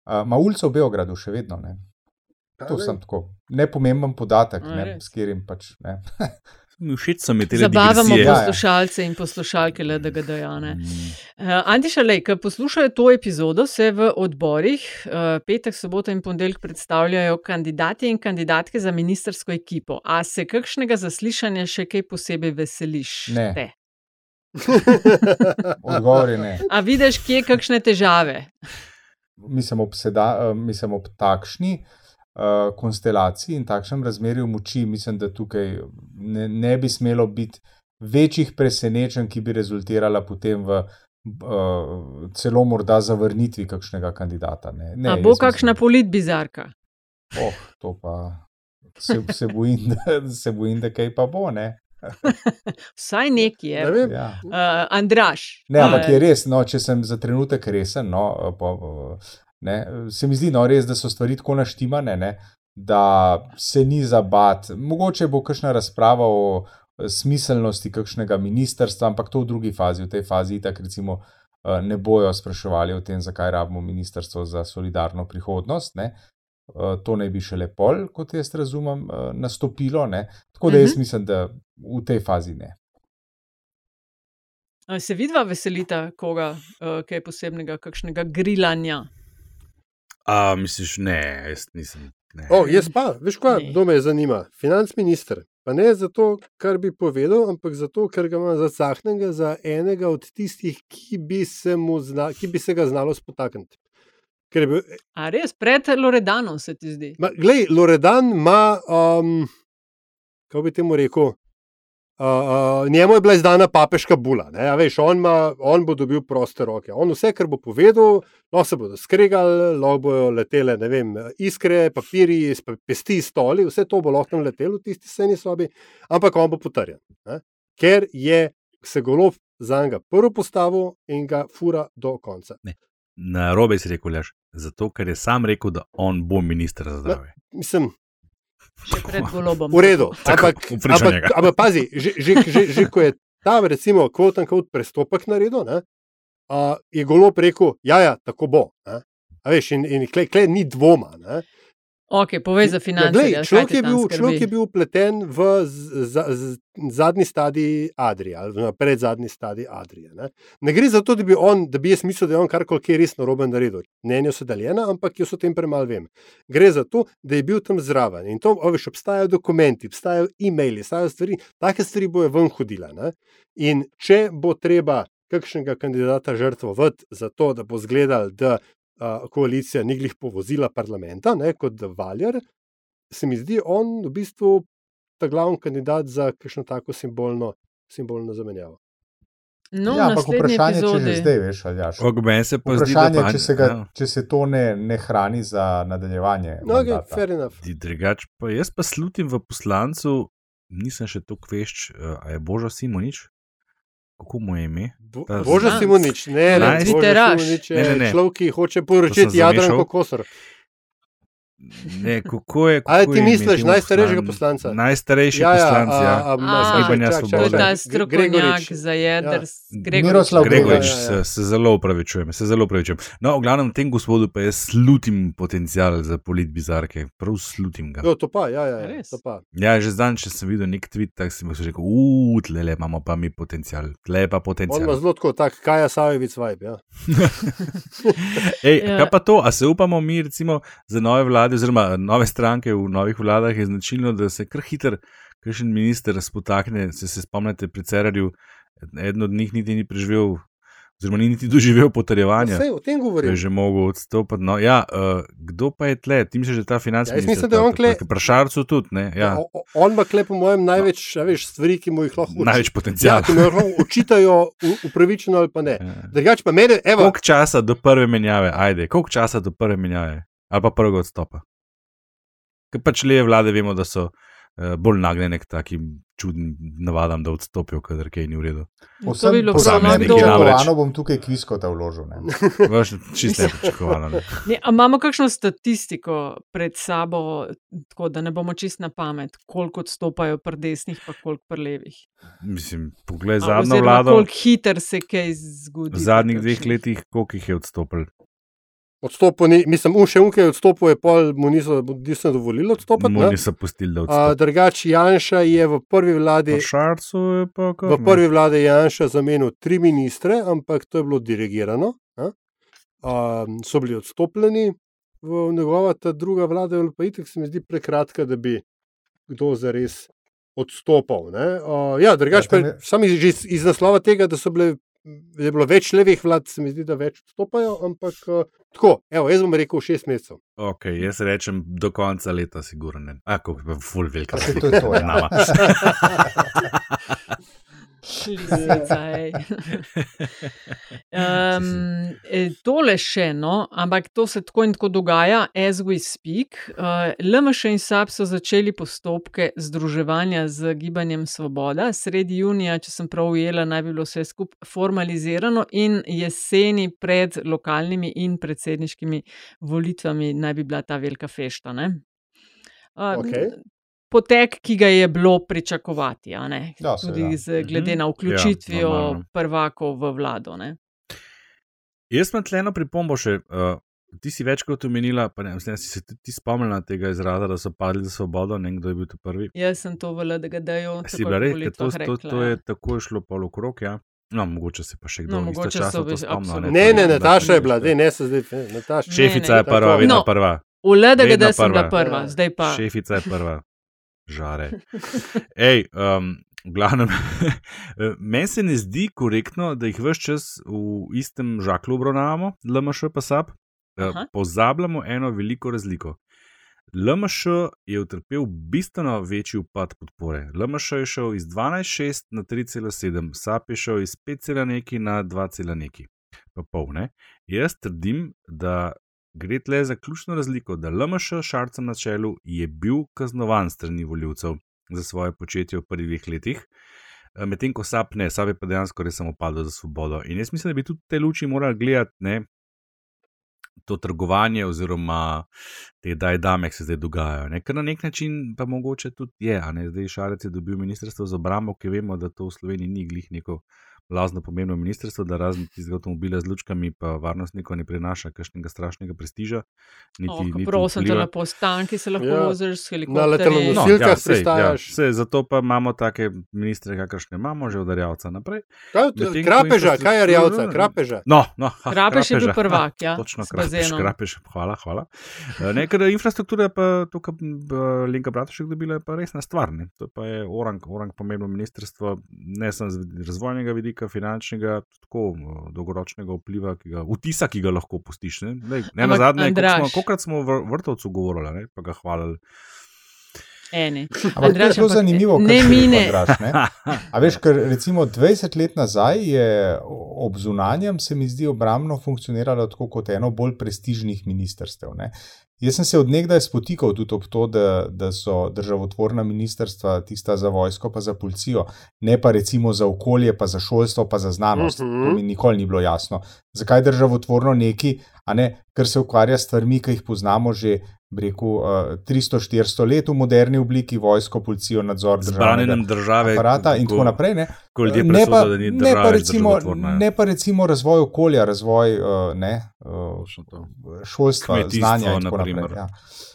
Uh, Ima ulico v Beogradu še vedno. Ne. To sem tako nepomemben podatek, ne, s katerim pač ne. Všeč so mi te Zabavamo digresije. Poslušalce in poslušalke LDGD. Mm. Uh, Antiša, lej, ki poslušajo to epizodo, se v odborih uh, petek, sobota in ponedeljek predstavljajo kandidati in kandidatke za ministersko ekipo. A se kakšnega zaslišanja še kaj posebej veseliš? Ne. Te? Odgovor je ne. A vidiš, kje kakšne težave? Mislim, ob, seda, eh, mislim, ob takšni uh, konstelaciji in takšnem razmerju moči, mislim, da tukaj ne, ne bi smelo biti večjih presenečenj, ki bi rezultirala potem v uh, celo morda zavrnitvi kakšnega kandidata. Ne, ne, A bo kakšna politbizarka? Mislim, oh, to pa se, se, bojim, da, se bojim, da kaj pa bo. Ne? Vsaj neki je. Ne. Ja. Uh, Andraš. Ne, ampak je res, no, če sem za trenutek resen, no, po, ne, se mi zdi no, res, da so stvari tako naštimane, ne, da se ni zabat. Mogoče bo kakšna razprava o smiselnosti kakšnega ministrstva, ampak to v drugi fazi, v tej fazi, tako recimo, eh, ne bojo spraševali o tem, zakaj rabimo ministrstvo za solidarno prihodnost. Ne. Eh, To naj bi šele pol, kot jaz razumem, eh, nastopilo. Ne. Tako da jaz Mhm. mislim, da v tej fazi ne. se vidva veselita koga, uh, kaj posebnega, kakšnega grilanja? A, misliš, ne, jaz nisem. Ne. O, jaz pa, veš, kaj, kdo me zanima? Finančminister. Pa ne zato, kar bi povedal, ampak zato, ker ga imam zacahnenega za enega od tistih, ki bi se, zna, ki bi se ga znalo spotakniti. Ker je bil, A res, pred Loredanom se ti zdi? ma, glej, Loredan ima, um, kako bi temu rekel, uh, njemu je bila izdana papeška bula. Ne, a veš, on, ma, on bo dobil proste roke. On vse, kar bo povedal, lahko se bodo skregali, lahko bodo letele ne vem, iskre, papiri, pesti, stoli, vse to bo lahko tam letelo v tisti sejni sobi, ampak on bo potrjen. Ne, ker je se golob za njega prvo postavil in ga fura do konca. Na robe si rekel, Ljaš, zato ker je sam rekel, da on bo ministr za zdravje. Mislim, Še pred golobom. V redu, ampak, ampak, ampak pazi, že, že, že, že ko je ta, recimo, kvot in kvot prestopek naredil, ne, a, je golo rekel, ja, ja, tako bo. Ne. A veš, in, in klej, klej ni dvoma. Ne. Ok, povej za Ja, finance. glej, človek, je bil, človek je bil upleten v z, z, zadnji stadij Adrije, ali predzadnji stadij Adrije. Ne. ne gre za to, da bi, on, da bi jaz mislil, da je on karkoli res narobe naredil. Mnenja so deljena, ampak jaz o tem premalo vem. Gre za to, da je bil tam zraven in to, veš, obstajajo dokumenti, obstajajo e-maili, obstajajo stvari, take stvari bojo ven hodile. Ne. In če bo treba kakšnega kandidata žrtvovati za to, da bo zgledal, da koalicija ni glih povozila parlamenta, ne, kot Valjar, se mi zdi on v bistvu ta glavni kandidat za kakšno tako simbolno, simbolno zamenjavo. No, ja, ampak vprašanje, če epizodi. že zdaj veš, ali jaš. Vprašanje, pa, če se, ga, ja. če se to ne, ne hrani za nadaljevanje. No, okay, mandata. fair enough. Di- Drugač pa jaz pa slutim v poslancu, nisem še tako vešč, eh, a je Božo Simonič, kako mu je ime? Bo, Ta Božo znanc. Simonič, ne, ne, Znanc. Božo Tviteraš. Simonič je Ne, ne, ne. človek, ki hoče To poročiti sem zamešal. Jadranko Kosor. Ne, kako je. Ali kako ti je misliš imeti najstarejšega poslanca? Najstarejši Ja, ja, poslanec, ja. a- a- A, a- Gibanja čak, čak, To je Svobode. ta strokovnjak za jedr. Ja. Miroslav Gregorič, Ja, ja, se, se zelo upravičujem, se zelo upravičujem. No, v glavnem, tem gospodu pa jaz slutim potencial za politbizarke, prav slutim ga. Jo, to pa, ja, ja, ja to pa. Ja, že zdaj, če sem videl nek tweet, tako sem si rekel, uf, tle le imamo pa mi potencial, tle pa On ima potencial. zelo tako, tak Kaja Sajovic vibe. Ja. Ej, Ja. kaj pa to, a se upamo mi, recimo, za nove vlade, oziroma nove stranke v novih vladah, je značilno, da se kar hiter, kakšen minister spotakne. Se, se spomnite pri Cerarju, eden od njih niti ni preživel, oziroma ni niti doživel potrjevanja. Vse o tem Je govorim. že mogel odstopiti. No, ja, uh, kdo pa je tle? Ti misliš, da je ta finančni Ja, jaz mislim, da je on tle- Prašarcu tudi, ne? Ja, o- On ima klep, po mojem, največ a veš, stvari, ki mu jih lahko uči- največ Ja, potencijala. ki mu jih lahko očitajo upravičeno ali pa ne. Ja. Drugač pa mene, evo, Koliko časa do prve menjave, ajde, koliko časa do prve menjave ali pa prvega odstopa? Ker pač le vlade vemo, da so uh, bolj nagnjene k takim čudnim navadam, da odstopijo, kadar kaj ni v redu. To bi bilo prav neki dobro. namreč. Ano bom tukaj kviskota vložil. Ne. Veš, čisto nepričakovano. Ne? Ne, a imamo kakšno statistiko pred sabo, tako da ne bomo čist na pamet, koliko odstopajo pri desnih, pa koliko pri levih. Mislim, poglej zadnjo vlado. Koliko hiter se kaj zgodi. V zadnjih dveh letih, koliko jih je odstopil? Odstopil, ni, mislim, un še unke je odstopil, je pol, mu niso, niso dovolili odstopiti. Mu niso pustili, da A, odstopi. Drugač Janša je v prvi vladi. Šarcu je pa kar. V prvi vladi Janša zamenil tri ministre, ampak to je bilo dirigirano. a. So bili odstopljeni, v njegova ta druga vlada je pa itek, se mi zdi prekratka, da bi kdo zares odstopal. ne. Uh, ja, drugače Ja, pa je- sam iz, iz, iz naslova tega, da so bile. Je bilo več levih vlad, se mi zdi, da več odstopajo, ampak uh, tako, evo, jaz bom rekel šest mesecev. Ok, jaz rečem do konca leta, sigurno ne. A, kako je full velika. Saj to je to, ja. ej. um, e, tole še no, ampak to se tako in tako dogaja, as we speak. Uh, LMŠ in SAP so začeli postopke združevanja z gibanjem Svoboda. Sredi junija, če sem prav ujela, naj bi bilo vse skupaj formalizirano in jeseni pred lokalnimi in predsedniškimi volitvami naj bi bila ta velika fešta. ne. Uh, Okej. Potek, ki ga je bilo pričakovati, a ne? Ja, tudi seveda. z, glede Mhm. na Ja, vključitvijo normalno. prvakov v vlado. Ne? Jaz imam tle eno pripombo še. Uh, ti si večkrat omenila, pa ne vem, si se tudi ti spomnila tega izraza, da so padli za svobodo, ne kdo je bil to prvi. Jaz sem to v LDGD-ju Si takoj bila po res, ker to, to, rekla, to ja. je tako je šlo pol okrog, ja. No, mogoče se pa še kdo No, istočasno to več- spomnil. absolutno. Ne, ne, Ja, Nataša je da, bila, da. ne, ne se zdaj, ne, Nataša. Šefica Ne, je ne. prva, Tako. vedno No, prva. V LDGD Vedno sem bila prva. prva, zdaj pa. Šefica je prva, žare. Ej, um, glavnem, meni se ne zdi korektno, da jih vse čas v istem žaklu obravnavamo, LMŠ pa SAP. Aha. Pozabljamo eno veliko razliko. LMŠ je utrpel bistveno večji upad podpore. LMŠ je šel iz 12,6 na 3,7, SAP je šel iz 5, neki na 2, neki. Pa pol, ne? Jaz trdim, da gre tle za ključno razliko, da LMŠ Šarca na čelu je bil kaznovan strani voljivcev za svoje početje v prvih dveh letih. eh, Medtem ko SAP ne, SAP je pa dejansko res samo padel za svobodo. In jaz mislim, da bi tudi te luči morali gledati, ne, to trgovanje oziroma te daj dame, ki se zdaj dogajajo. Ne? Ker na nek način pa mogoče tudi je, a ne zdaj Šarec je dobil ministrstvo za obrambo, ki vemo, da to v Sloveniji ni glih neko blazno pomembno ministrstvo, da razen tistega avtomobila z lučkami pa varnostnikov ne prinaša kakšnega strašnega prestiža. Niti, Oh, niti prosim, te vpliva. lepo stanki se lahko Ja. voziš s Na helikopterjem. letalonosilkah No, Silkah ja, sej, ja, pristajaš. sej, zato pa imamo take ministre, kakršne imamo, že udarjavca naprej. Kaj, Medtem krapeža, kaj je rjavca, krapeža. No, no, ha, Krapeš je bil krapeža. prvak, ja, Točno, krapež, krapež, hvala, hvala. Eh, Ne, ker infrastruktura je pa to, kar je Linka Bratušek dobila, je pa resna stvar. Ne. To pa je orang, orang pomembno ministrstvo, ne samo z razvojnega vidika, finančnega, tako eh, dolgoročnega vpliva, ki ga, vtisa, ki ga lahko pustiš. Ne, Lej, ne na zadnje, Andraž. kolikrat smo v vrtovcu govorili, ne, pa ga hvalili. Eni. Ampak to je Andraž, zelo zanimivo, ne mine. Andraž, ne. A veš, ker recimo 20 let nazaj je ob zunanjem, se mi zdi, obramno funkcioniralo tako kot eno bolj prestižnih ministrstev. Ne. Jaz sem se odnegdaj spotikal tudi ob to, da, da so državotvorna ministrstva tista za vojsko, pa za policijo, ne pa recimo za okolje, pa za šolstvo, pa za znanost. Uh Mhm. -huh. To mi nikoli ni bilo jasno. Zakaj državotvorno neki, a ne, ker se ukvarja s stvarmi, ki jih poznamo že rekel, uh, 300-400 let v moderni obliki, vojsko, policijo, nadzor Zbranjenjem države. Aparata in tako naprej. Ne, Ko ljudje ne, pa, da ni ne, pa recimo, ja. ne pa recimo razvoj okolja, razvoj uh, ne, uh, šolstva, Kmetijstvo, znanja in tako na primer. naprej. Ja.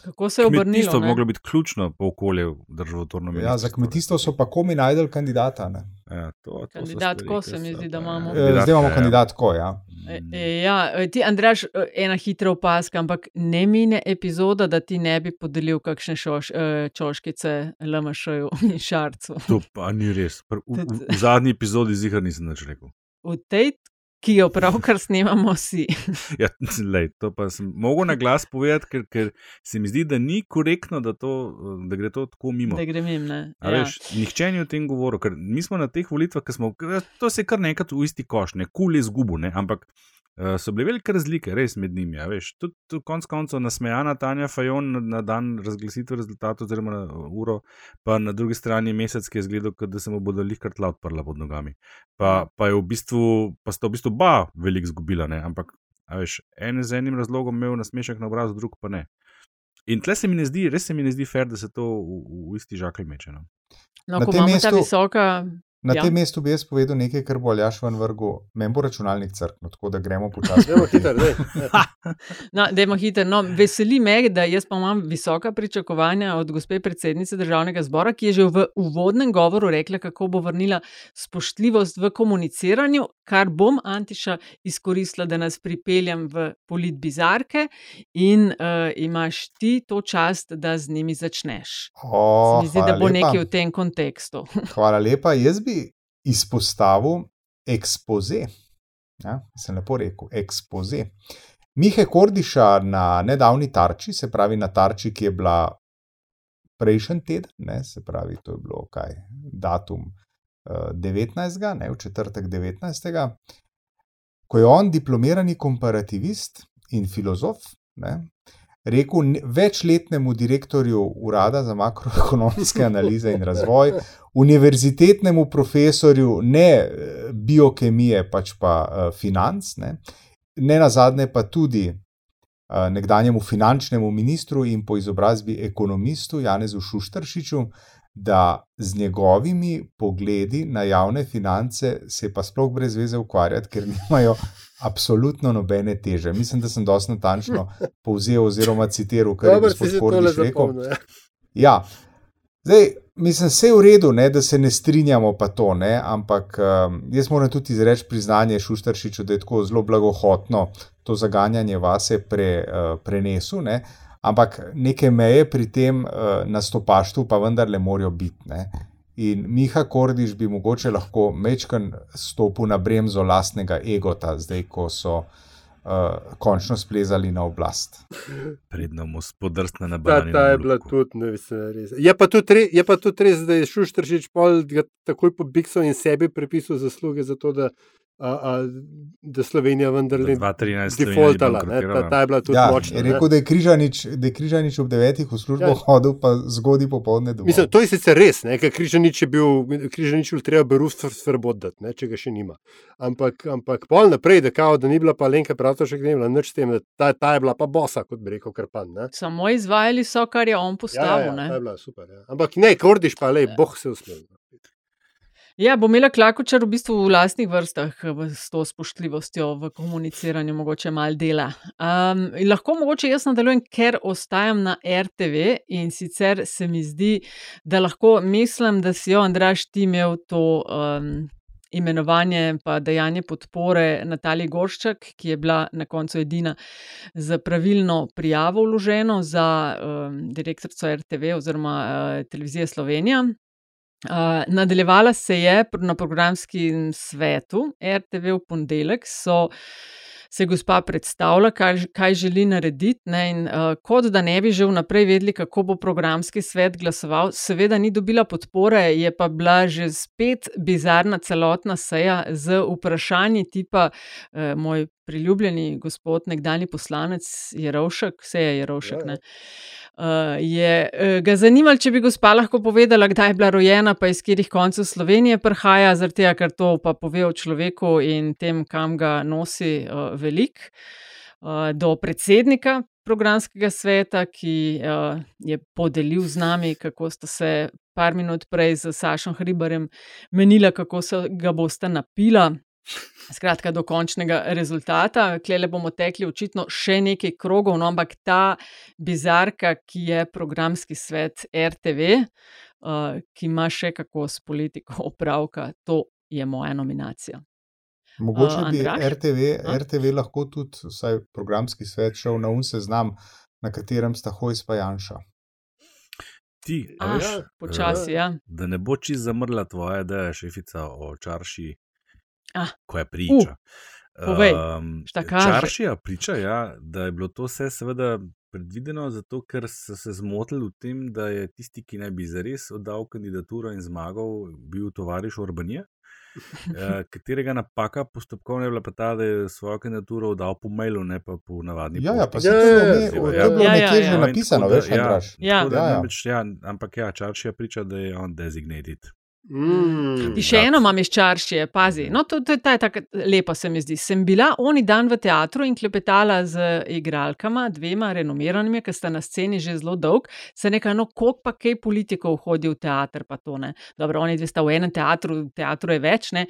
Kako se je obrnilo? Kmetijstvo bi moglo biti ključno po okolju državotvorno Ja, za kmetijstvo so pa komi najdel kandidata. Ne. Ja, to, to so Kandidat, stvari, se mi zdi, da pa, imamo. ja, Eh, Zdaj imamo ja. kandidatko. Ja. E, e, ja, e, ti, Andraš, e, ena hitra opaska, ampak ne mine epizoda, da ti ne bi podelil kakšne šoš, čoškice LMŠ-ju in šarcu. To pa ni res. V, v, v zadnji epizodi zihar nisem nič rekel. V tej, ki jo pravkar snemamo vsi. Ja, lej, to pa sem mogel na glas povedati, ker, ker se mi zdi, da ni korektno, da, to, da gre to tako mimo. Da. Ne? A Ja. Veš, nihče ni o tem govoril, ker mi smo na teh volitvah, ki smo, to se je kar nekaj v isti koš, ne kul je zgubo, ne, ampak uh, so bile velike razlike, res med njimi. a Veš, tudi tudi konec koncev nasmejana Tanja Fajon na, na dan razglasitve rezultatov, oziroma na uro, pa na drugi strani mesec, ki je izgledal, kot da se mu bodo lihkar tla odprla pod nogami. Pa, pa je v bistvu, pa sta v bistvu oba veliko izgubila, ne, ampak. A veš, en z enim razlogom imel nasmešek na obrazu, drug pa ne. In tle se mi ne zdi, res se mi ne zdi fair, da se to v, v isti žakelj meče. No. No, Na ko tem imamo ta mestu- visoka. Na Ja. tem mestu bi jaz povedal nekaj, kar bo Aljaš ven vrgel. Meni bo računalnik crknil, tako da gremo počasi. Proti- hitro, zdaj. No, dajmo hitro. No, veseli me, da jaz pa imam visoka pričakovanja od gospe predsednice državnega zbora, ki je že v uvodnem govoru rekla, kako bo vrnila spoštljivost v komuniciranju, kar bom Antiša izkoristila, da nas pripeljem v polit bizarke in uh, imaš ti to čast, da z njimi začneš. O, Se mi zdi, da bo lepa. nekaj v tem kontekstu. Hvala lepa. Jaz bi izpostavil ekspoze. Ja, sem lepo rekel, ekspoze. Mihe Kordiša na nedavni tarči, se pravi na tarči, ki je bila prejšnji teden, ne, se pravi, to je bilo kaj, datum 19. Ne, v četrtek 19. Ko je on diplomirani komparativist in filozof, ne, rekel ne- večletnemu direktorju Urada za makroekonomske analize in razvoj, univerzitetnemu profesorju ne eh, biokemije, pač pa eh, financ, ne, ne nazadnje pa tudi eh, nekdanjemu finančnemu ministru in po izobrazbi ekonomistu Janezu Šuštršiču, da z njegovimi pogledi na javne finance se pa sploh brez veze ukvarjati, ker nimajo absolutno nobene teže. Mislim, da sem dosti natančno povzel oziroma citiral, kar je Dobro, si gospod Kordiš rekel. ja. Ja, zdaj, mislim, vse je v redu, ne, da se ne strinjamo, pa to, ne, ampak um, jaz moram tudi izreči priznanje Šuštršiču, da je tako zelo blagohotno to zaganjanje vase pre, uh, prenesel, ne, ampak neke meje pri tem uh, nastopaštvu pa vendarle morajo biti. Ne. In Miha Kordiš bi mogoče lahko mečken stopil na bremzo lastnega egota, zdaj ko so uh, končno splezali na oblast. Predno mu spodrsne na Ta, banani. ta je bila tudi, ne vem, res. Je pa tudi re- je pa tudi res, da je Šuštršič pol takoj pobiksal in sebi prepisal zasluge za to, da, a, a, da Slovenija vendarle 2013 defaultala. ne, Ta, ta je bila tudi Ja, močna. je rekel, da je Križanič, da je Križanič ob devetih v službo Ja. ja. hodil, pa zgodaj popovdne domov. Mislim, to je sicer res, ne, ker Križanič je bil, Križanič je treba berufstvo svobodati, ne, če ga še nima. Ampak, ampak pol naprej, da kao, da ni bila pa Lenka Pravtošek, ni bila nič s tem, da ta, ta je bila pa bosa, kot bi rekel Krpan. Ne. Samo izvajali so, kar je on Ja, ja, postavil. ja, ne. ta je bila super. Ja. Ampak ne, Kordiš pa, le, boh se usmil. Ja, bo imela Klakočar v bistvu v lastnih vrstah v- s to spoštljivostjo v komuniciranju, mogoče malo dela. Um, in lahko mogoče jaz nadaljujem, ker ostajam na RTV in sicer se mi zdi, da lahko mislim, da si jo Andraš ti imel to. Um, Imenovanje pa dejanje podpore Nataliji Gorščak, ki je bila na koncu edina za pravilno prijavo vloženo za um, direktorico RTV oziroma uh, televizije Slovenija. Uh, nadaljevala se je na programskem svetu RTV v ponedeljek, so se je gospa predstavila, kaj, kaj želi narediti. Ne, in, uh, kot da ne bi že vnaprej vedeli, kako bo programski svet glasoval, seveda ni dobila podpore, je pa bila že spet bizarna celotna seja z vprašanji tipa uh, moj priljubljeni gospod, nekdani poslanec Jerovšek, vse je Jerovšek. Ja, ja. Uh, je uh, ga zanimalo, če bi gospa lahko povedala, kdaj je bila rojena, pa iz katerih koncev Slovenije prihaja, zaradi tega, ker to pa pove o človeku in tem, kam ga nosi uh, velik. Uh, do predsednika programskega sveta, ki uh, je podelil z nami, kako sta se par minut prej z Sašom Hribarjem menila, kako se ga boste napila. Skratka, do končnega rezultata. Klele bomo tekli očitno še nekaj krogov, no, ampak ta bizarka, ki je programski svet RTV, uh, ki ima še kako s politiko opravka, to je moja nominacija. Mogoče Uh, bi? RTV, A? RTV lahko tudi, vsaj programski svet, šel na un seznam, na katerem sta Hojs pa Janša. Ti, a Ah, veš, počasi, ja. da ne bo čist zamrla tvoja ideja, šefica o čarši, Ah. ko je priča. povej, Um, čaršija priča, ja, da je bilo to vse seveda predvideno, zato ker so se zmotili v tem, da je tisti, ki naj bi zares oddal kandidaturo in zmagal, bil tovariš Orbanija. eh, katerega napaka postopkovna je bila pa ta, da je svojo kandidaturo oddal po mailu, ne pa po navadni Ja, ja, pošti. pa se Ja, to ja, je ja, bilo, ja. to je bilo Ja, ja, nekje ja. že No, in napisano, da- veš. Ja. da Ja, ja. namreč, ja, ampak ja, Čaršija priča, da je on designated. Mm. In še Ja. eno imam iz čaršije, pazi. No, to, to, to je tako lepo, se mi zdi. Sem bila oni dan v teatru in klepetala z igralkama, dvema renomiranimi, ki sta na sceni že zelo dolg. Se nekaj, no, koliko pa kaj politikov hodi v teater, pa to ne. Dobro, oni dve sta v enem teatru, v teatru je več, ne.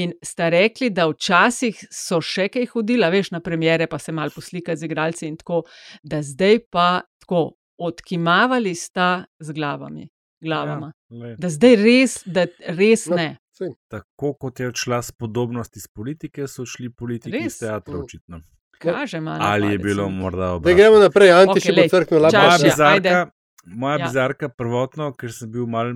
In sta rekli, da včasih so še kaj hodila, veš, na premjere, pa se mal poslika z igralci in tako, da zdaj pa tako odkimavali sta z glavami. glavama. Ja, lej. Da zdaj res, da res No, ne. saj. Tako kot je odšla spodobnost iz politike, so šli politiki Res? iz teatra, Mm. očitno. Kaže malo. Ali je bilo morda Da obratno? gremo naprej, Anti Okej, še lej, bo crknil Moja Čaršija, lapaš. ajde. bizarka, moja Ja. bizarka prvotno, ker sem bil mal.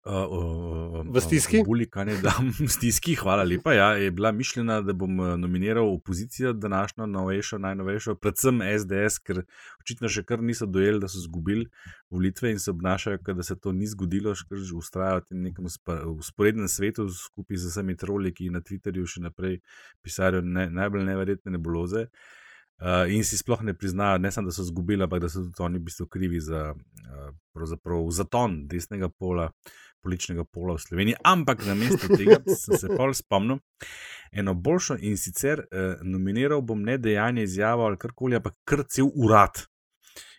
Uh, uh, V stiski? Bulikanje, da v stiski, hvala lepa. Ja, je bila mišljena, da bom eh, nominiral opozicijo, današnjo, novejšo, najnovejšo, predvsem SDS, ker očitno še kar niso dojeli, da so izgubili volitve in se obnašajo, da se to ni zgodilo, še kar že ustrajajo v tem nekem usporednem svetu skupaj z vsemi troli, ki na Twitterju še naprej pisarijo ne, najbolj neverjetne nebuloze. Uh, in si sploh ne priznajo, ne samo, da so izgubili, ampak da so tudi oni v bistvu krivi za uh, zaton desnega pola, političnega pola v Sloveniji. Ampak na mesto tega sem se pol spomnil eno boljšo in sicer uh, nominiral bom ne dejanje, izjavo ali karkoli, ampak kar cel urad.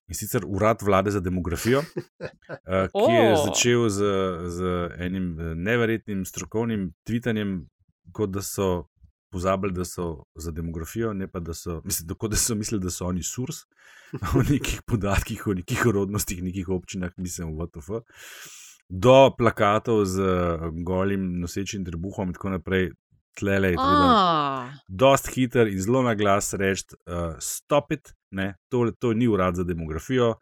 In sicer urad vlade za demografijo, uh, ki je začel z, z enim eh, neverjetnim strokovnim tvitanjem, kot da so pozabili, da so za demografijo, ne pa da so, mislim, tako da so mislili, da so oni surs o nekih podatkih, o nekih rodnostih, nekih občinah, mislim, v VTF, do plakatov z eh, golim nosečim trebuhom in tako naprej. Tlele je treba A, dost hiter in zelo na glas reči: uh, stop it, ne, to, to ni urad za demografijo,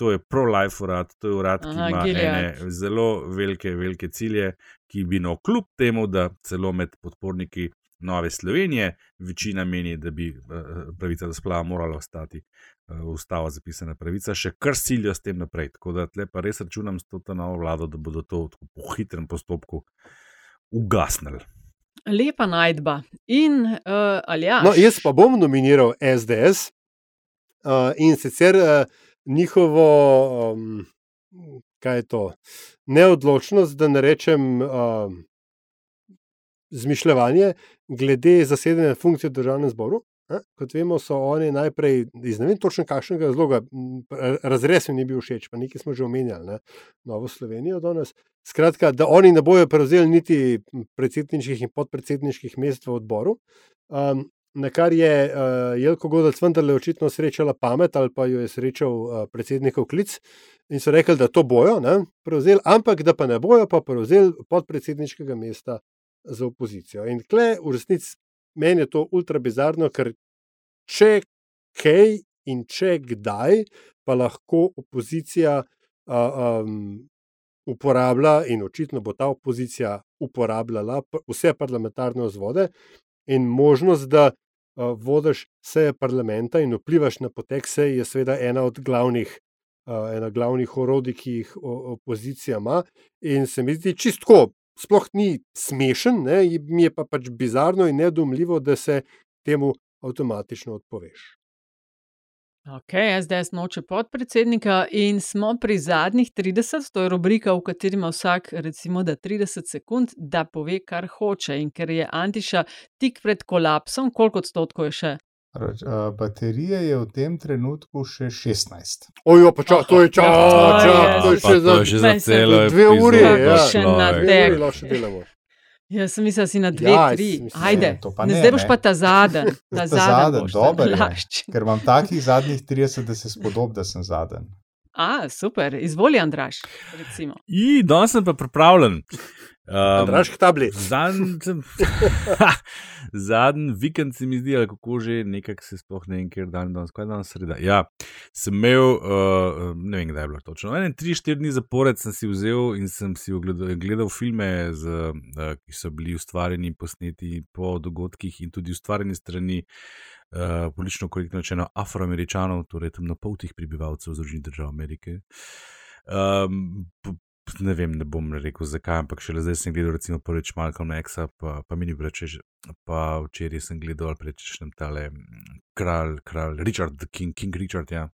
to je pro-life urad, to je urad, ki Aha, ima ene zelo velike, velike cilje, ki bi no kljub temu, da celo med podporniki Nove Slovenije večina meni, da bi uh, pravica do splava morala ostati. v Ustavo zapisana pravica, še kar silijo s tem naprej. Tako da tle pa res računam s to novo vlado, da bodo to po hitrem postopku ugasnili. lepa najdba. In uh, ali ja? No, jaz pa bom nominiral SDS uh, in sicer uh, njihovo, um, kaj je to, neodločnost, da ne rečem um, zmišljanje glede zasedanja funkcije v državnem zboru. A, Kot vemo, so oni najprej iz ne vem točno kakšnega razloga, razrez mi ni bil všeč, pa nekaj smo že omenjali, ne, Novo Slovenijo danes. Skratka, da oni ne bojo prevzeli niti predsedniških in podpredsedniških mest v odboru. Um, na kar je uh, Jelko Godec vendarle očitno srečala pamet ali pa jo je srečal uh, predsednikov klic in so rekli, da to bojo ne, prevzeli, ampak da pa ne bojo pa prevzeli podpredsedniškega mesta za opozicijo. In kle, v resnici meni je to ultra bizarno, ker če kaj in če kdaj, pa lahko opozicija uh, um, uporablja, in očitno bo ta opozicija uporabljala vse parlamentarne vzvode in možnost, da uh, vodiš seje parlamenta in vplivaš na potek sej, je seveda ena od glavnih. Uh, ena glavnih orodij, ki jih opozicija ima, in se mi zdi čistko, sploh ni smešen, ne, mi je pa pač bizarno in nedomljivo, da se temu avtomatično odpoveš. Ok, SDS noče podpredsednika in smo pri zadnjih 30, to je rubrika, v kateri ima vsak, recimo, da 30 sekund, da pove, kar hoče. In ker je Antiša tik pred kolapsom, koliko odstotkov je še? Uh, baterije je v tem trenutku še 16. Ojo, pa čak, to je čak, To čak, je- to je še to za je že za celo dve uri, ja. Še na tek. še delamo. Jaz sem mislil, da si na dve, Ja, tri. mislim, Ajde, ne, to ne, zdaj boš ne. pa ta zadnji. Ta Ta zadnji, boš, dober je. Ker imam takih zadnjih 30, da se spodob, da sem zadnji. A, super, izvoli, Andraš. Recimo. I, danes sem pa pripravljen. Um, Draž tabli. Zadnji zadnji vikend se mi zdi, ali kako že, nekako se sploh ne vem, ker dan danes, kaj je danes sreda. Ja, sem imel, uh, ne vem, kdaj je bilo točno. Ene tri, štiri dni zapored sem si vzel in sem si ogledal, gledal filme, z, uh, ki so bili ustvarjeni in posneti po dogodkih in tudi ustvarjeni strani. Uh, politično korektno rečeno, afroameričanov, torej temnopoltih prebivalcev Združenih držav Amerike. Um, p- p- ne vem, ne bom rekel zakaj, ampak šele zdaj sem gledal, recimo, prvič Malcolm X, pa, pa mi ni reče, pa včeraj sem gledal ali prečešnem tale mm, kralj, kralj Richard, King, King Richard, ja,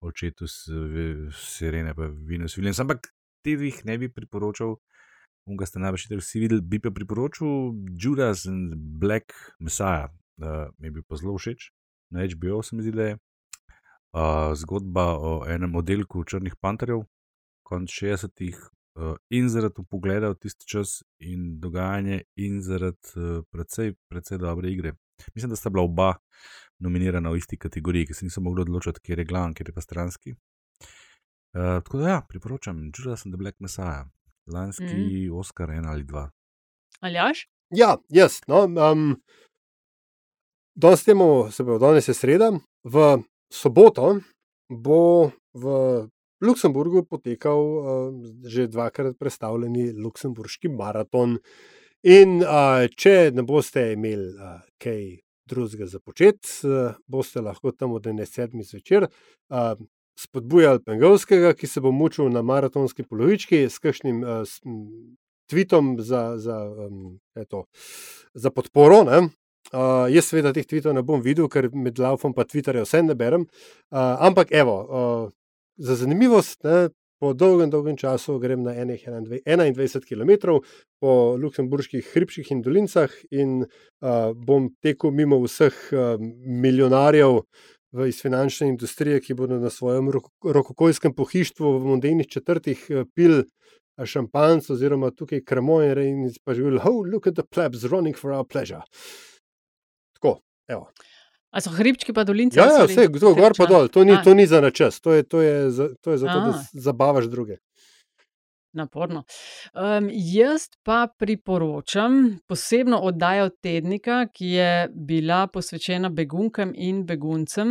očetu Sirene, pa Venus Williams, ampak te dveh ne bi priporočal. Unga ste najbrž vsi videli, bi pa priporočil Judas and Black Messiah, uh, mi bil pa zelo všeč, na HBO se mi zdi, da je. Uh, zgodba o enem oddelku Črnih panterjev, konc 60-ih, uh, in zaradi pogleda v tisti čas in dogajanje, in zaradi uh, precej, precej dobre igre. Mislim, da sta bila oba nominirana v isti kategoriji, ki se niso mogli odločiti, kje je glavni, kje je pa stranski. Uh, tako da ja, priporočam, Judas and the Black Messiah, lanski mm. Oscar, en ali dva. Aljaš? Ja, jaz. No, um, danes, temu, se pravi, danes je sreda. V soboto bo v Luksemburgu potekal uh, že dvakrat predstavljeni Luksemburški maraton. In uh, če ne boste imeli uh, kaj drugega za početi, uh, boste lahko tam od 11. zvečer spodbujali Pengovskega, ki se bo mučil na maratonski polovički s kakšnim s, m, tweetom za, za, um, kaj je to, za podporo. Ne? Uh, jaz, seveda, teh tweetov ne bom videl, ker med laufom pa Twitterja vse ne berem. Uh, ampak, evo, za zanimivost, ne, po dolgem, dolgem času grem na enih 21 km po luksemburških hribših in dolinicah in uh, bom tekel mimo vseh uh, milijonarjev iz finančne industrije, ki bodo na svojem rok, rokokojskem pohištvu v mondejnih četrtih pil šampanc oziroma tukaj kremo in pa govorili, oh, look at the plebs running for our pleasure. Tako, evo. A so hribčki pa dolince? Ja, ja ali vse, to, gor pa dol, to ni, A, to ni za načas, to je, to je, za, to je zato, da A. s- zabavaš druge. Naporno. Um, jaz pa priporočam posebno oddajo tednika, ki je bila posvečena begunkam in beguncem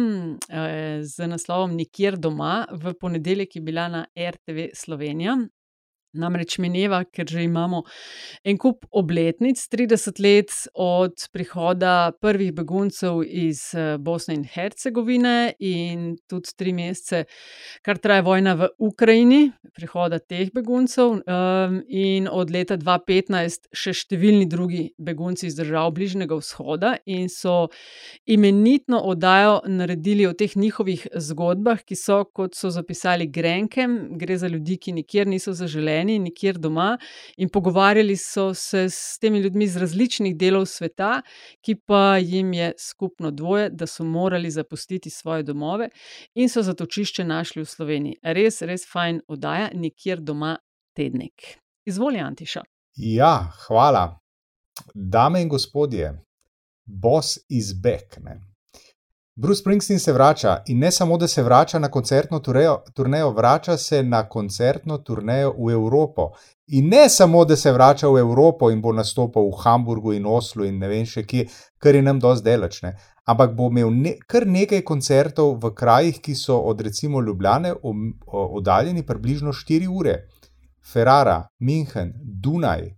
eh, z naslovom Nikjer doma, v ponedeljek je bila na RTV Slovenija. Namreč mineva, ker že imamo en kup obletnic, 30 let od prihoda prvih beguncev iz eh, Bosne in Hercegovine, in tudi tri mesece, kar traja vojna v Ukrajini, prihoda teh beguncev, um, in od leta 2015 še številni drugi begunci iz držav Bližnjega vzhoda, in so imenitno oddajo naredili o teh njihovih zgodbah, ki so, kot so zapisali, grenke, gre za ljudi, ki nikjer niso zaželeni, nikjer doma, in pogovarjali so se s temi ljudmi iz različnih delov sveta, ki pa jim je skupno dvoje, da so morali zapustiti svoje domove in so zatočišče našli v Sloveniji. Res, res fajn oddaja, nikjer doma tednik. Izvoli, Antiša. Ja, hvala. Dame in gospodje, boss is back. Ne? Bruce Springsteen se vrača in ne samo, da se vrača na koncertno turnejo, turnejo, vrača se na koncertno turnejo v Evropo. In ne samo, da se vrača v Evropo in bo nastopal v Hamburgu in Oslu in ne vem še kje, kar je nam dosti delačne, ampak bo imel ne, kar nekaj koncertov v krajih, ki so od recimo Ljubljane oddaljeni približno 4 ure. Ferrara, München, Dunaj,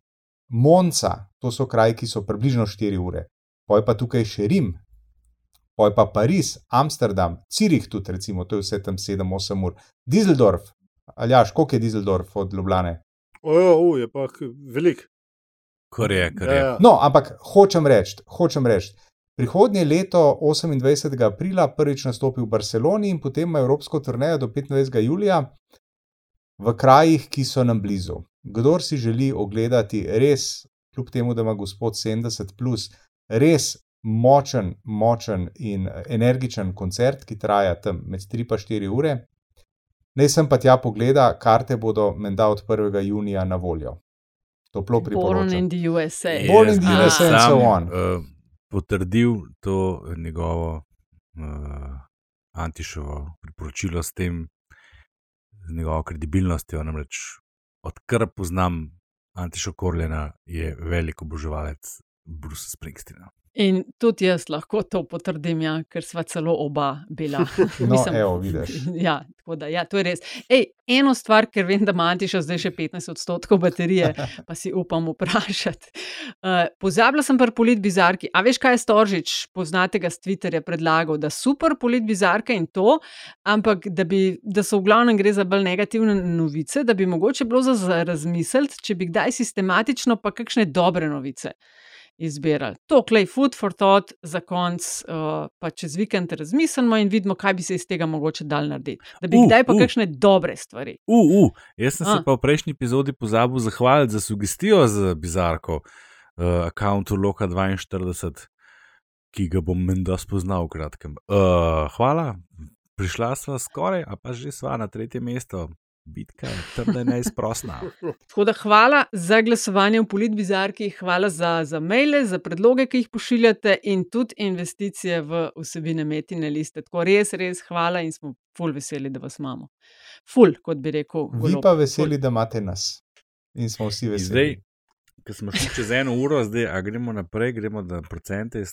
Monca, to so kraji, ki so približno 4 ure. Poj pa tukaj še Rim, poj pa Pariz, Amsterdam, Cirih tudi, recimo, to je vse tam 7-8 ur. Düsseldorf, ali jaš, koliko je Düsseldorf od Ljubljane? Ojo, u, je pa velik. Kar je, kar Ja, je. ja. No, ampak hočem reči, hočem reči. Prihodnje leto, 28. aprila, prvič nastopi v Barceloni in potem ima evropsko turnejo do 25. julija v krajih, ki so nam blizu. Kdor si želi ogledati res, kljub temu, da ima gospod 70, plus, res močen, močen in energičen koncert, ki traja tam med 3 in 4 ure. Naj sem pa tja pogleda, karte bodo menda od 1. junija na voljo. Toplo Born priporočam. in the USA. Born in the Ah. USA and so on. Uh, potrdil to njegovo uh, Antišovo priporočilo s tem, z njegovo kredibilnostjo. Namreč, odkar poznam Antišo Korljena, je velik oboževalec Brusa Springsteena. In tudi jaz lahko to potrdim, ja, ker sva celo oba bila. No, evo, vidiš. Ja, tako da, ja, to je res. Ej, eno stvar, ker vem, da ima Antiša zdaj še 15 odstotkov baterije, pa si upam vprašati. Uh, pozabila sem pri polit bizarki. A veš, kaj je Storžič, poznate ga z Twitterja, predlagal, da super polit bizarka in to, ampak da, bi, da so v glavnem gre za bolj negativne novice, da bi mogoče bilo za, za razmisliti, če bi kdaj sistematično pa kakšne dobre novice izbirali. To, klej, food for thought, za konc, uh, pa čez vikend razmislimo in vidimo, kaj bi se iz tega mogoče dal narediti. Da bi Uh, uh, kdaj pa uh. uh. kakšne dobre stvari. Uh, uh, jaz sem se A. pa v prejšnji epizodi pozabil zahvaliti za sugestijo za bizarko, uh, akontu Loka 42, ki ga bom menda spoznal v kratkem. Uh, hvala, prišla sva skoraj, a pa že sva na tretje mesto. Bitka je trda in neizprostna. Tako da hvala za glasovanje v politbizarki, hvala za, za maile, za predloge, ki jih pošiljate in tudi investicije v vsebine metine liste. Tako res, res hvala in smo ful veseli, da vas imamo. Ful, kot bi rekel. Vi Golob. pa veseli, da imate nas. In smo vsi In veseli. Zdaj, ko smo šli čez eno uro, zdaj a gremo naprej, gremo da procente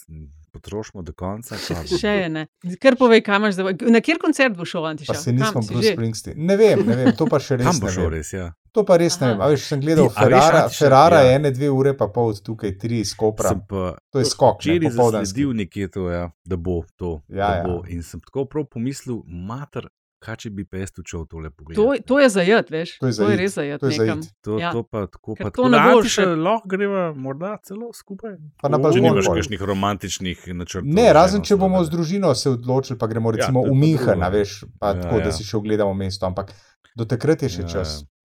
potrošimo do konca. Še je ne. Kar povej, kam imaš zdaj. Na kjer koncert bo šel, Antiša? Pa se nismo Bruce že? Springsteen. Ne vem, ne vem, to pa še res Kam bo ne šel res? Ja. To pa res ne Aha. vem. A veš, sem gledal Ti- a veš, Ferrara, Ferrara ja. ene dve ure pa pol tukaj, tri iz Kopra. Pa To je skok, ne, včeraj popoldanski. zasledil nekje to, ja, da bo to. Ja, da bo. ja. In sem tako prav pomislil, mater, kaj če bi pes učil tole pogled. To, to je zajet, veš? To je to je zajet, res zajet. to je nekam. zajet. To, Ja. to pa tako, Ker pa tako ne da bo Antiša še- lahko greva morda celo skupaj. Pa na Če balkon nimaš kakšnih romantičnih načrtov. Ne, razen če bomo z družino se odločili, pa gremo Ja, recimo je v Minhen, veš, pa Ja, tako, da ja. si še ogledamo mesto, ampak do takrat je še Ja, čas. ja.